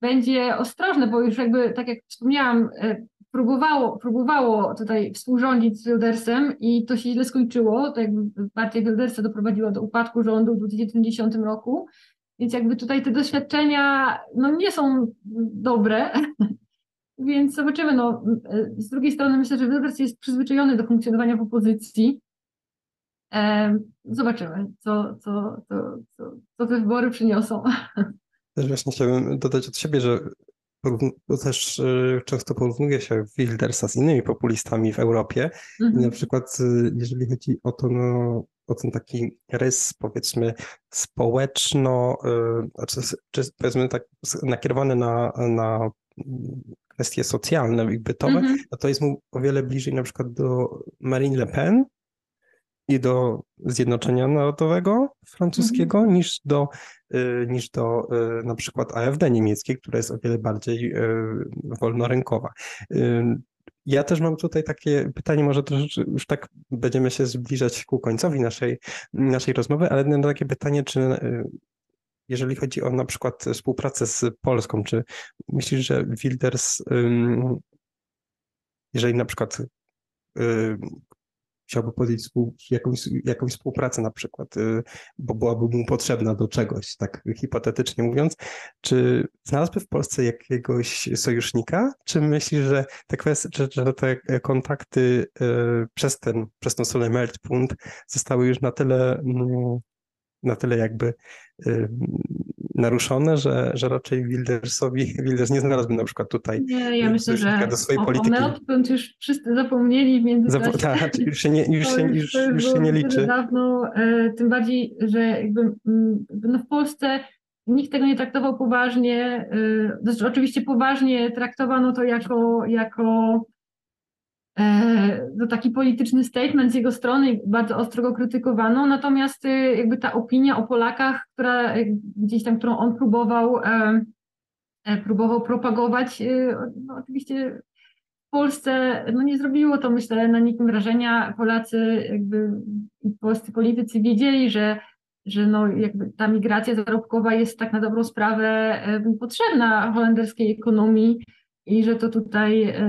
S3: będzie ostrożne, bo już jakby, tak jak wspomniałam, e, próbowało, próbowało tutaj współrządzić z Wildersem i to się źle skończyło. To jakby partia Wildersa doprowadziła do upadku rządu w 2010 roku. Więc jakby tutaj te doświadczenia no, nie są dobre. Więc zobaczymy. No, e, z drugiej strony myślę, że Wilders jest przyzwyczajony do funkcjonowania w opozycji. Zobaczymy, co, co, co, co, te wybory przyniosą.
S2: Też właśnie chciałbym dodać od siebie, że też y, często porównuje się Wildersa z innymi populistami w Europie. Mhm. na przykład, y, jeżeli chodzi o to, no, o ten taki rys, powiedzmy, społeczno, y, czy, czy powiedzmy tak nakierowany na, na kwestie socjalne i bytowe, mhm. no to jest mu o wiele bliżej na przykład do Marine Le Pen, i do Zjednoczenia Narodowego francuskiego mhm. niż do, y, niż do y, na przykład AfD niemieckiej, która jest o wiele bardziej wolnorynkowa. Ja też mam tutaj takie pytanie, może troszeczkę już tak będziemy się zbliżać ku końcowi naszej, naszej rozmowy, ale na takie pytanie, czy jeżeli chodzi o na przykład współpracę z Polską, czy myślisz, że Wilders, jeżeli na przykład chciałby podjąć jakąś, jakąś współpracę na przykład, y, bo byłaby mu potrzebna do czegoś, tak hipotetycznie mówiąc, czy znalazłby w Polsce jakiegoś sojusznika, czy myślisz, że te kwestie, że, te kontakty y, przez ten, przez tą stronę Meltpunkt zostały już na tyle mm, na tyle jakby y, naruszone, że, że raczej Wildersowi, Wilders nie znalazłby na przykład tutaj
S3: nie, ja myślę, że do swojej o, polityki. O już wszyscy zapomnieli w międzyczasie.
S2: Zap tak, już się nie, już się, już, już się nie liczy.
S3: Dawno, e, tym bardziej, że jakby mm, no w Polsce nikt tego nie traktował poważnie. E, znaczy oczywiście poważnie traktowano to jako, jako to taki polityczny statement z jego strony bardzo ostro go krytykowano, natomiast y, jakby ta opinia o Polakach, która y, gdzieś tam, którą on próbował, e, e, próbował propagować, no oczywiście w Polsce no nie zrobiło to myślę na nikim wrażenia. Polacy jakby polscy politycy wiedzieli, że że no jakby ta migracja zarobkowa jest tak na dobrą sprawę e, potrzebna holenderskiej ekonomii, i że to tutaj e,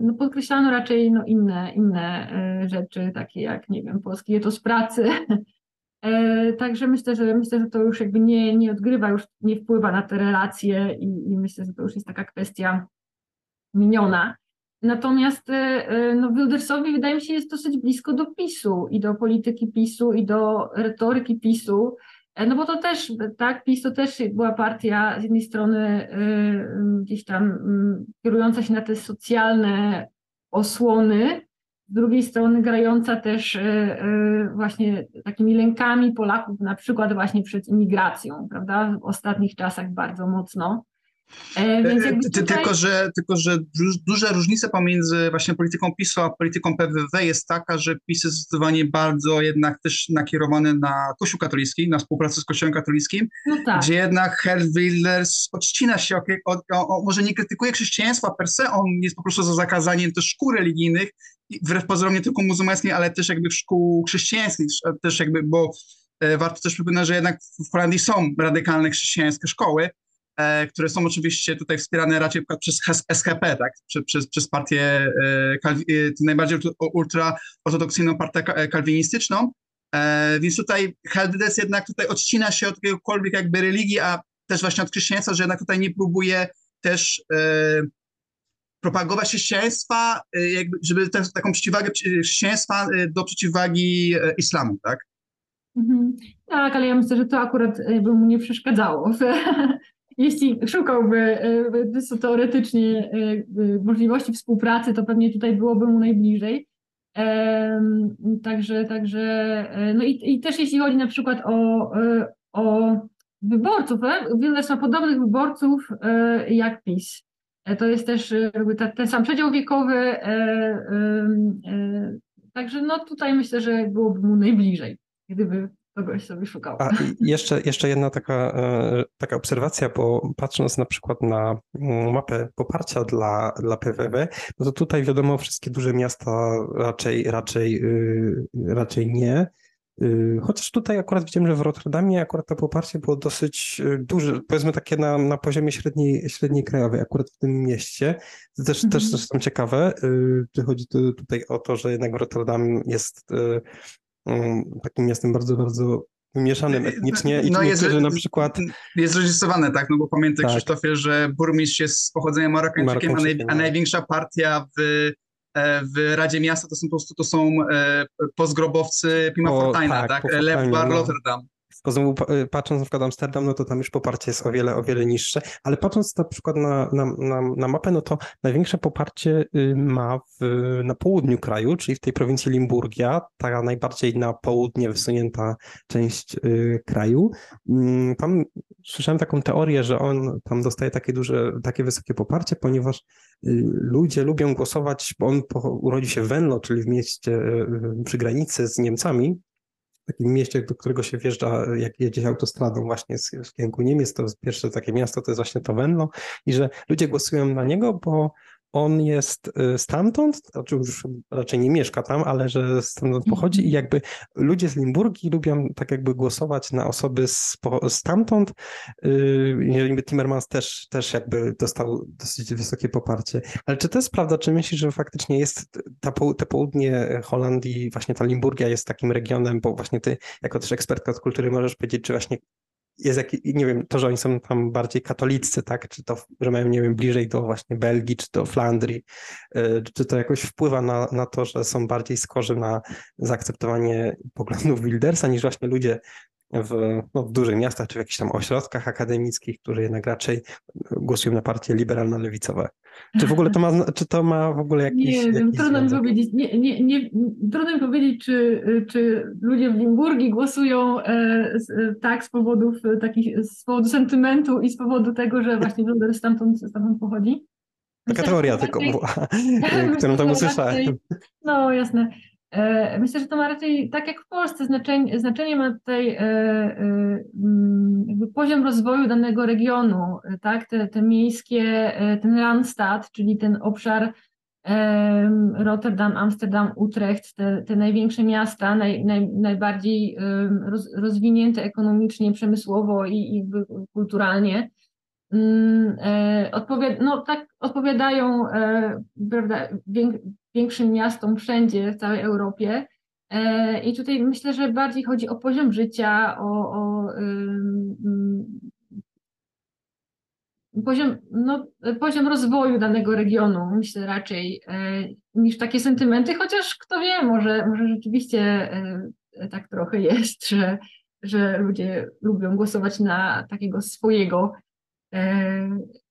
S3: no, podkreślano raczej no, inne, inne e, rzeczy, takie jak, nie wiem, polski etos pracy. E, także myślę, że myślę, że to już jakby nie, nie odgrywa, już nie wpływa na te relacje i, i myślę, że to już jest taka kwestia miniona. Natomiast no, Wildersowi wydaje mi się jest dosyć blisko do PiSu i do polityki PiSu i do retoryki PiSu. E, no bo to też, tak, PiS to też była partia z jednej strony y, gdzieś tam y, kierująca się na te socjalne osłony z drugiej strony grająca też właśnie takimi lękami Polaków, na przykład właśnie przed imigracją, prawda, w ostatnich czasach bardzo mocno.
S1: E, więc e, tutaj... Tylko, że, tylko, że duża różnica pomiędzy właśnie polityką PiSu a polityką PWW jest taka, że PiS jest zdecydowanie bardzo jednak też nakierowany na Kościół katolicki, na współpracę z Kościołem katolickim, no tak. gdzie jednak Herr Wilders odcina się, od, od, od, może nie krytykuje chrześcijaństwa per se, on jest po prostu za zakazaniem też szkół religijnych, wbrew pozorom nie tylko muzułmańskich, ale też jakby szkół chrześcijańskich, też jakby, bo e, warto też przypominać, że jednak w Holandii są radykalne chrześcijańskie szkoły, E, które są oczywiście tutaj wspierane raczej przez SHP, tak? przez, przez, przez partię e, e, najbardziej ultraortodoksyjną partię kalwinistyczną. Więc tutaj Heldedes jednak tutaj odcina się od jakiegokolwiek jakby religii, a też właśnie od chrześcijaństwa, że jednak tutaj nie próbuje też propagować chrześcijaństwa, jakby, żeby te, taką przeciwwagę chrześcijaństwa do przeciwwagi islamu, tak?
S3: Mhm. Tak, ale ja myślę, że to akurat by mu nie przeszkadzało jeśli szukałby e, teoretycznie e, możliwości współpracy, to pewnie tutaj byłoby mu najbliżej. Także, także e, no i, i też jeśli chodzi na przykład o, o wyborców, Wilders ma podobnych wyborców jak PiS. To jest też ten sam przedział wiekowy, także no tutaj myślę, że byłoby mu najbliżej, gdyby kogoś sobie szukał.
S2: A jeszcze, jeszcze jedna taka, e, taka obserwacja, bo patrząc na przykład na mm, mapę poparcia dla, dla PWW, no to tutaj wiadomo, wszystkie duże miasta raczej, raczej, y, raczej nie. Y, chociaż tutaj akurat widziałem, że w Rotterdamie akurat to poparcie było dosyć y, duże, powiedzmy takie na, na poziomie średniej, średniej krajowej, akurat w tym mieście. To też, mhm. też zresztą ciekawe, że chodzi tutaj o to, że jednak Rotterdam jest Mm, takim miastem bardzo, bardzo wymieszanym etnicznie i no jest, na przykład...
S1: Jest zróżnicowane, tak, no bo pamiętaj tak. Krzysztofie, że burmistrz jest z pochodzenia Marokańczykiem, a, naj, a, największa partia w, e, w Radzie Miasta to są po prostu to są e, postgrobowcy Pima Fortajna, tak, tak? Lew Bar no.
S2: Poza y, patrząc na przykład Amsterdam, no to tam już poparcie jest o wiele, o wiele niższe, ale patrząc na przykład na, na, na, na mapę, no to największe poparcie y, ma w, na południu kraju, czyli w tej prowincji Limburgia, ta najbardziej na południe wysunięta część y, kraju. Mm, tam słyszałem taką teorię, że on tam dostaje takie duże, takie wysokie poparcie, ponieważ ludzie lubią głosować, bo on urodzi się w Venlo, czyli w mieście przy granicy z Niemcami, takim mieście, do którego się wjeżdża, jak jedzie autostradą właśnie z, z kierunku Niemiec, to pierwsze takie miasto to jest właśnie to Venlo i że ludzie głosują na niego, bo on jest y, stamtąd, znaczy już raczej nie mieszka tam, ale że stamtąd pochodzi i jakby ludzie z Limburgi lubią tak jakby głosować na osoby z, stamtąd. Jakby Timmermans też, też jakby dostał dosyć wysokie poparcie. Ale czy to jest prawda? Czy myślisz, że faktycznie jest ta, te południe Holandii, właśnie ta Limburgia jest takim regionem, bo właśnie ty jako też ekspertka od kultury możesz powiedzieć, czy właśnie jest jakiś, nie wiem, to, że oni są tam bardziej katoliccy, tak, czy to, że mają, nie wiem, bliżej do właśnie Belgii, czy do Flandrii, y, czy to jakoś wpływa na, na to, że są bardziej skorzy na zaakceptowanie poglądów Wildersa niż właśnie ludzie w, no, w dużych miastach, czy w jakichś tam ośrodkach akademickich, które jednak raczej głosują na partie liberalno-lewicowe. Czy w ogóle to ma, czy to ma w ogóle jakiś...
S3: Nie
S2: wiem,
S3: trudno mi powiedzieć, nie, nie, nie, trudno mi powiedzieć, czy, czy ludzie w Limburgii głosują e, e, tak z powodów takich, z powodu sentymentu i z powodu tego, że właśnie Wilders stamtąd, stamtąd pochodzi.
S2: Taka teoria tylko którą tam usłyszałem.
S3: No jasne. E, myślę, że to ma raczej, tak jak w Polsce, znaczenie, znaczenie ma tutaj e, e, mm, jakby poziom rozwoju danego regionu, tak? Te, te miejskie, ten Randstad, czyli ten obszar Rotterdam, Amsterdam, Utrecht, te, te największe miasta, naj, naj, najbardziej roz, rozwinięte ekonomicznie, przemysłowo i, i kulturalnie, mm, odpowiad no, tak odpowiadają prawda, większym miastom wszędzie w całej Europie. E, I tutaj myślę, że bardziej chodzi o poziom życia, o, o poziom, no, poziom rozwoju danego regionu, myślę raczej, e, niż takie sentymenty, chociaż kto wie, może, może rzeczywiście e, tak trochę jest, że, że ludzie lubią głosować na takiego swojego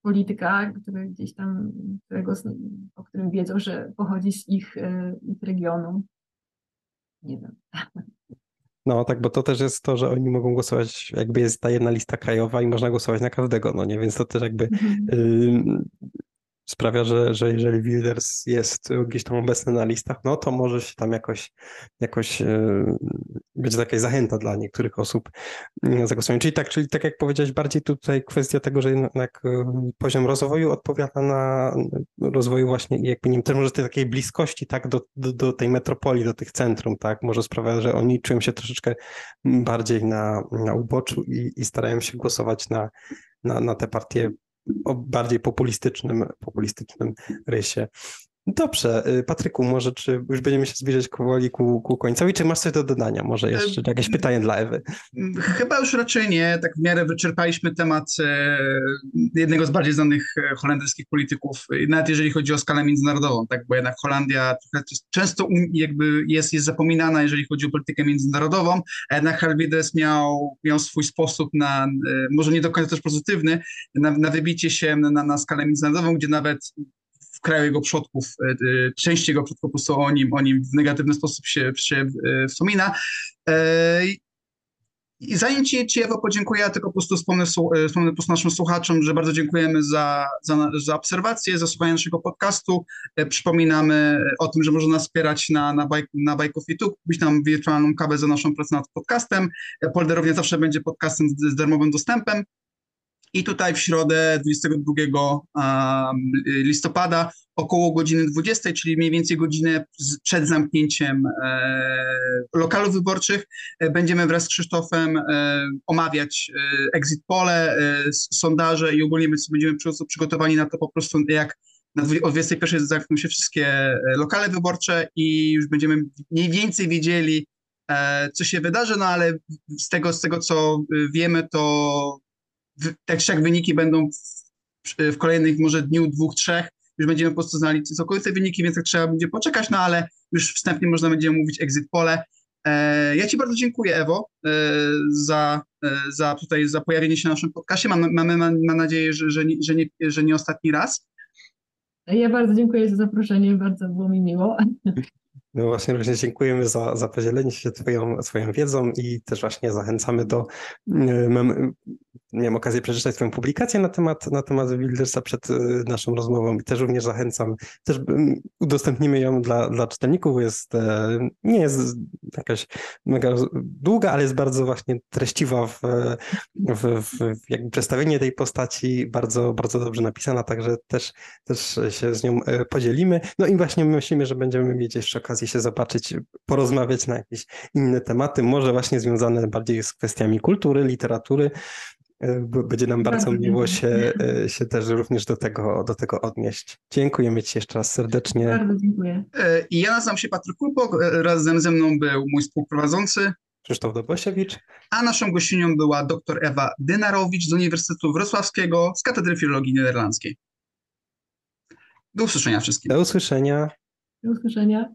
S3: polityka, który gdzieś tam, którego, o którym wiedzą, że pochodzi z ich, ich regionu. Nie wiem.
S2: No tak, bo to też jest to, że oni mogą głosować, jakby jest ta jedna lista krajowa i można głosować na każdego, no nie, więc to też jakby mhm sprawia, że, że jeżeli Wilders jest gdzieś tam obecny na listach, no to może się tam jakoś, jakoś e, być jakaś zachęta dla niektórych osób mm, zagłosowania. Czyli tak, czyli tak jak powiedziałeś, bardziej tutaj kwestia tego, że jednak e, poziom rozwoju odpowiada na rozwoju właśnie jakby nie wiem, też może tej takiej bliskości tak do, do, do tej metropolii, do tych centrum, tak, może sprawia, że oni czują się troszeczkę bardziej na, na uboczu i, i starają się głosować na, na, na te partie o bardziej populistycznym, populistycznym rysie. Dobrze, y, Patryku, może czy już będziemy się zbliżać powoli ku, ku końcowi, czy masz coś do dodania? Może jeszcze jakieś pytanie dla Ewy?
S1: Chyba już raczej nie, tak w miarę wyczerpaliśmy temat e, jednego z bardziej znanych e, holenderskich polityków, nawet jeżeli chodzi o skalę międzynarodową, tak, bo jednak Holandia często jakby jest, jest zapominana, jeżeli chodzi o politykę międzynarodową, a jednak Harvides miał, miał swój sposób na, e, może nie do końca też pozytywny, na, na wybicie się na, na skalę międzynarodową, gdzie nawet w kraju jego przodków, e, e, część jego przodków po prostu o nim, o nim w negatywny sposób się, się e, wspomina. I zanim Ci, ci Ewo podziękuję, ja tylko po prostu wspomnę, wspomnę po prostu naszym słuchaczom, że bardzo dziękujemy za, za, za obserwację, za słuchanie naszego podcastu. Przypominamy o tym, że można nas wspierać na, na, bike, na YouTube, kupić nam wirtualną kawę za naszą pracę nad podcastem. Polderownia zawsze będzie podcastem z, z darmowym dostępem. I tutaj w środę 22 listopada około godziny 20, czyli mniej więcej godzinę przed zamknięciem e, lokalów wyborczych, e, będziemy wraz z Krzysztofem e, omawiać exit pole, sondaże i ogólnie będziemy przygotowani na to po prostu jak na, o 21 zamkną się wszystkie lokale wyborcze i już będziemy mniej więcej wiedzieli, co się wydarzy, no ale z tego, z tego co wiemy, to tak jak wyniki będą w, w, kolejnych może dniu, dwóch, trzech, już będziemy po prostu znali całkowite wyniki, więc tak trzeba będzie poczekać, no ale już wstępnie można będzie mówić exit pole. E, ja Ci bardzo dziękuję, Ewo, e, za, e, za tutaj za pojawienie się na naszym podcastie. Mamy, mamy mam nadzieję, że, że, nie, że, nie, że nie ostatni raz.
S3: Ja bardzo dziękuję za zaproszenie, bardzo było mi miło.
S2: No właśnie, również dziękujemy za, za podzielenie się twoją, swoją wiedzą i też właśnie zachęcamy do. Miałem okazję przeczytać Twoją publikację na temat, na temat Wildersa przed y, naszą rozmową i też również zachęcam. Też udostępnimy ją dla, dla czytelników. Jest, e, nie jest jakaś mega długa, ale jest bardzo właśnie treściwa w, w, w jakby przedstawienie tej postaci, bardzo, bardzo dobrze napisana, także też, też się z nią e, podzielimy. No i właśnie myślimy, że będziemy mieć jeszcze okazję się zobaczyć, porozmawiać na jakieś inne tematy, może właśnie związane bardziej z kwestiami kultury, literatury, E, będzie nam bardzo miło się, e, się też również do tego, do tego odnieść. Dziękujemy Ci jeszcze raz serdecznie.
S3: Bardzo dziękuję.
S1: E, ja nazywam się Patryk Kulbok, razem ze mną był mój współprowadzący
S2: Krzysztof Dobosiewicz.
S1: A naszą gościnią była dr Ewa Dynarowicz z Uniwersytetu Wrocławskiego z Katedry Filologii Niderlandzkiej. Do usłyszenia wszystkim.
S2: Do usłyszenia.
S3: Do usłyszenia.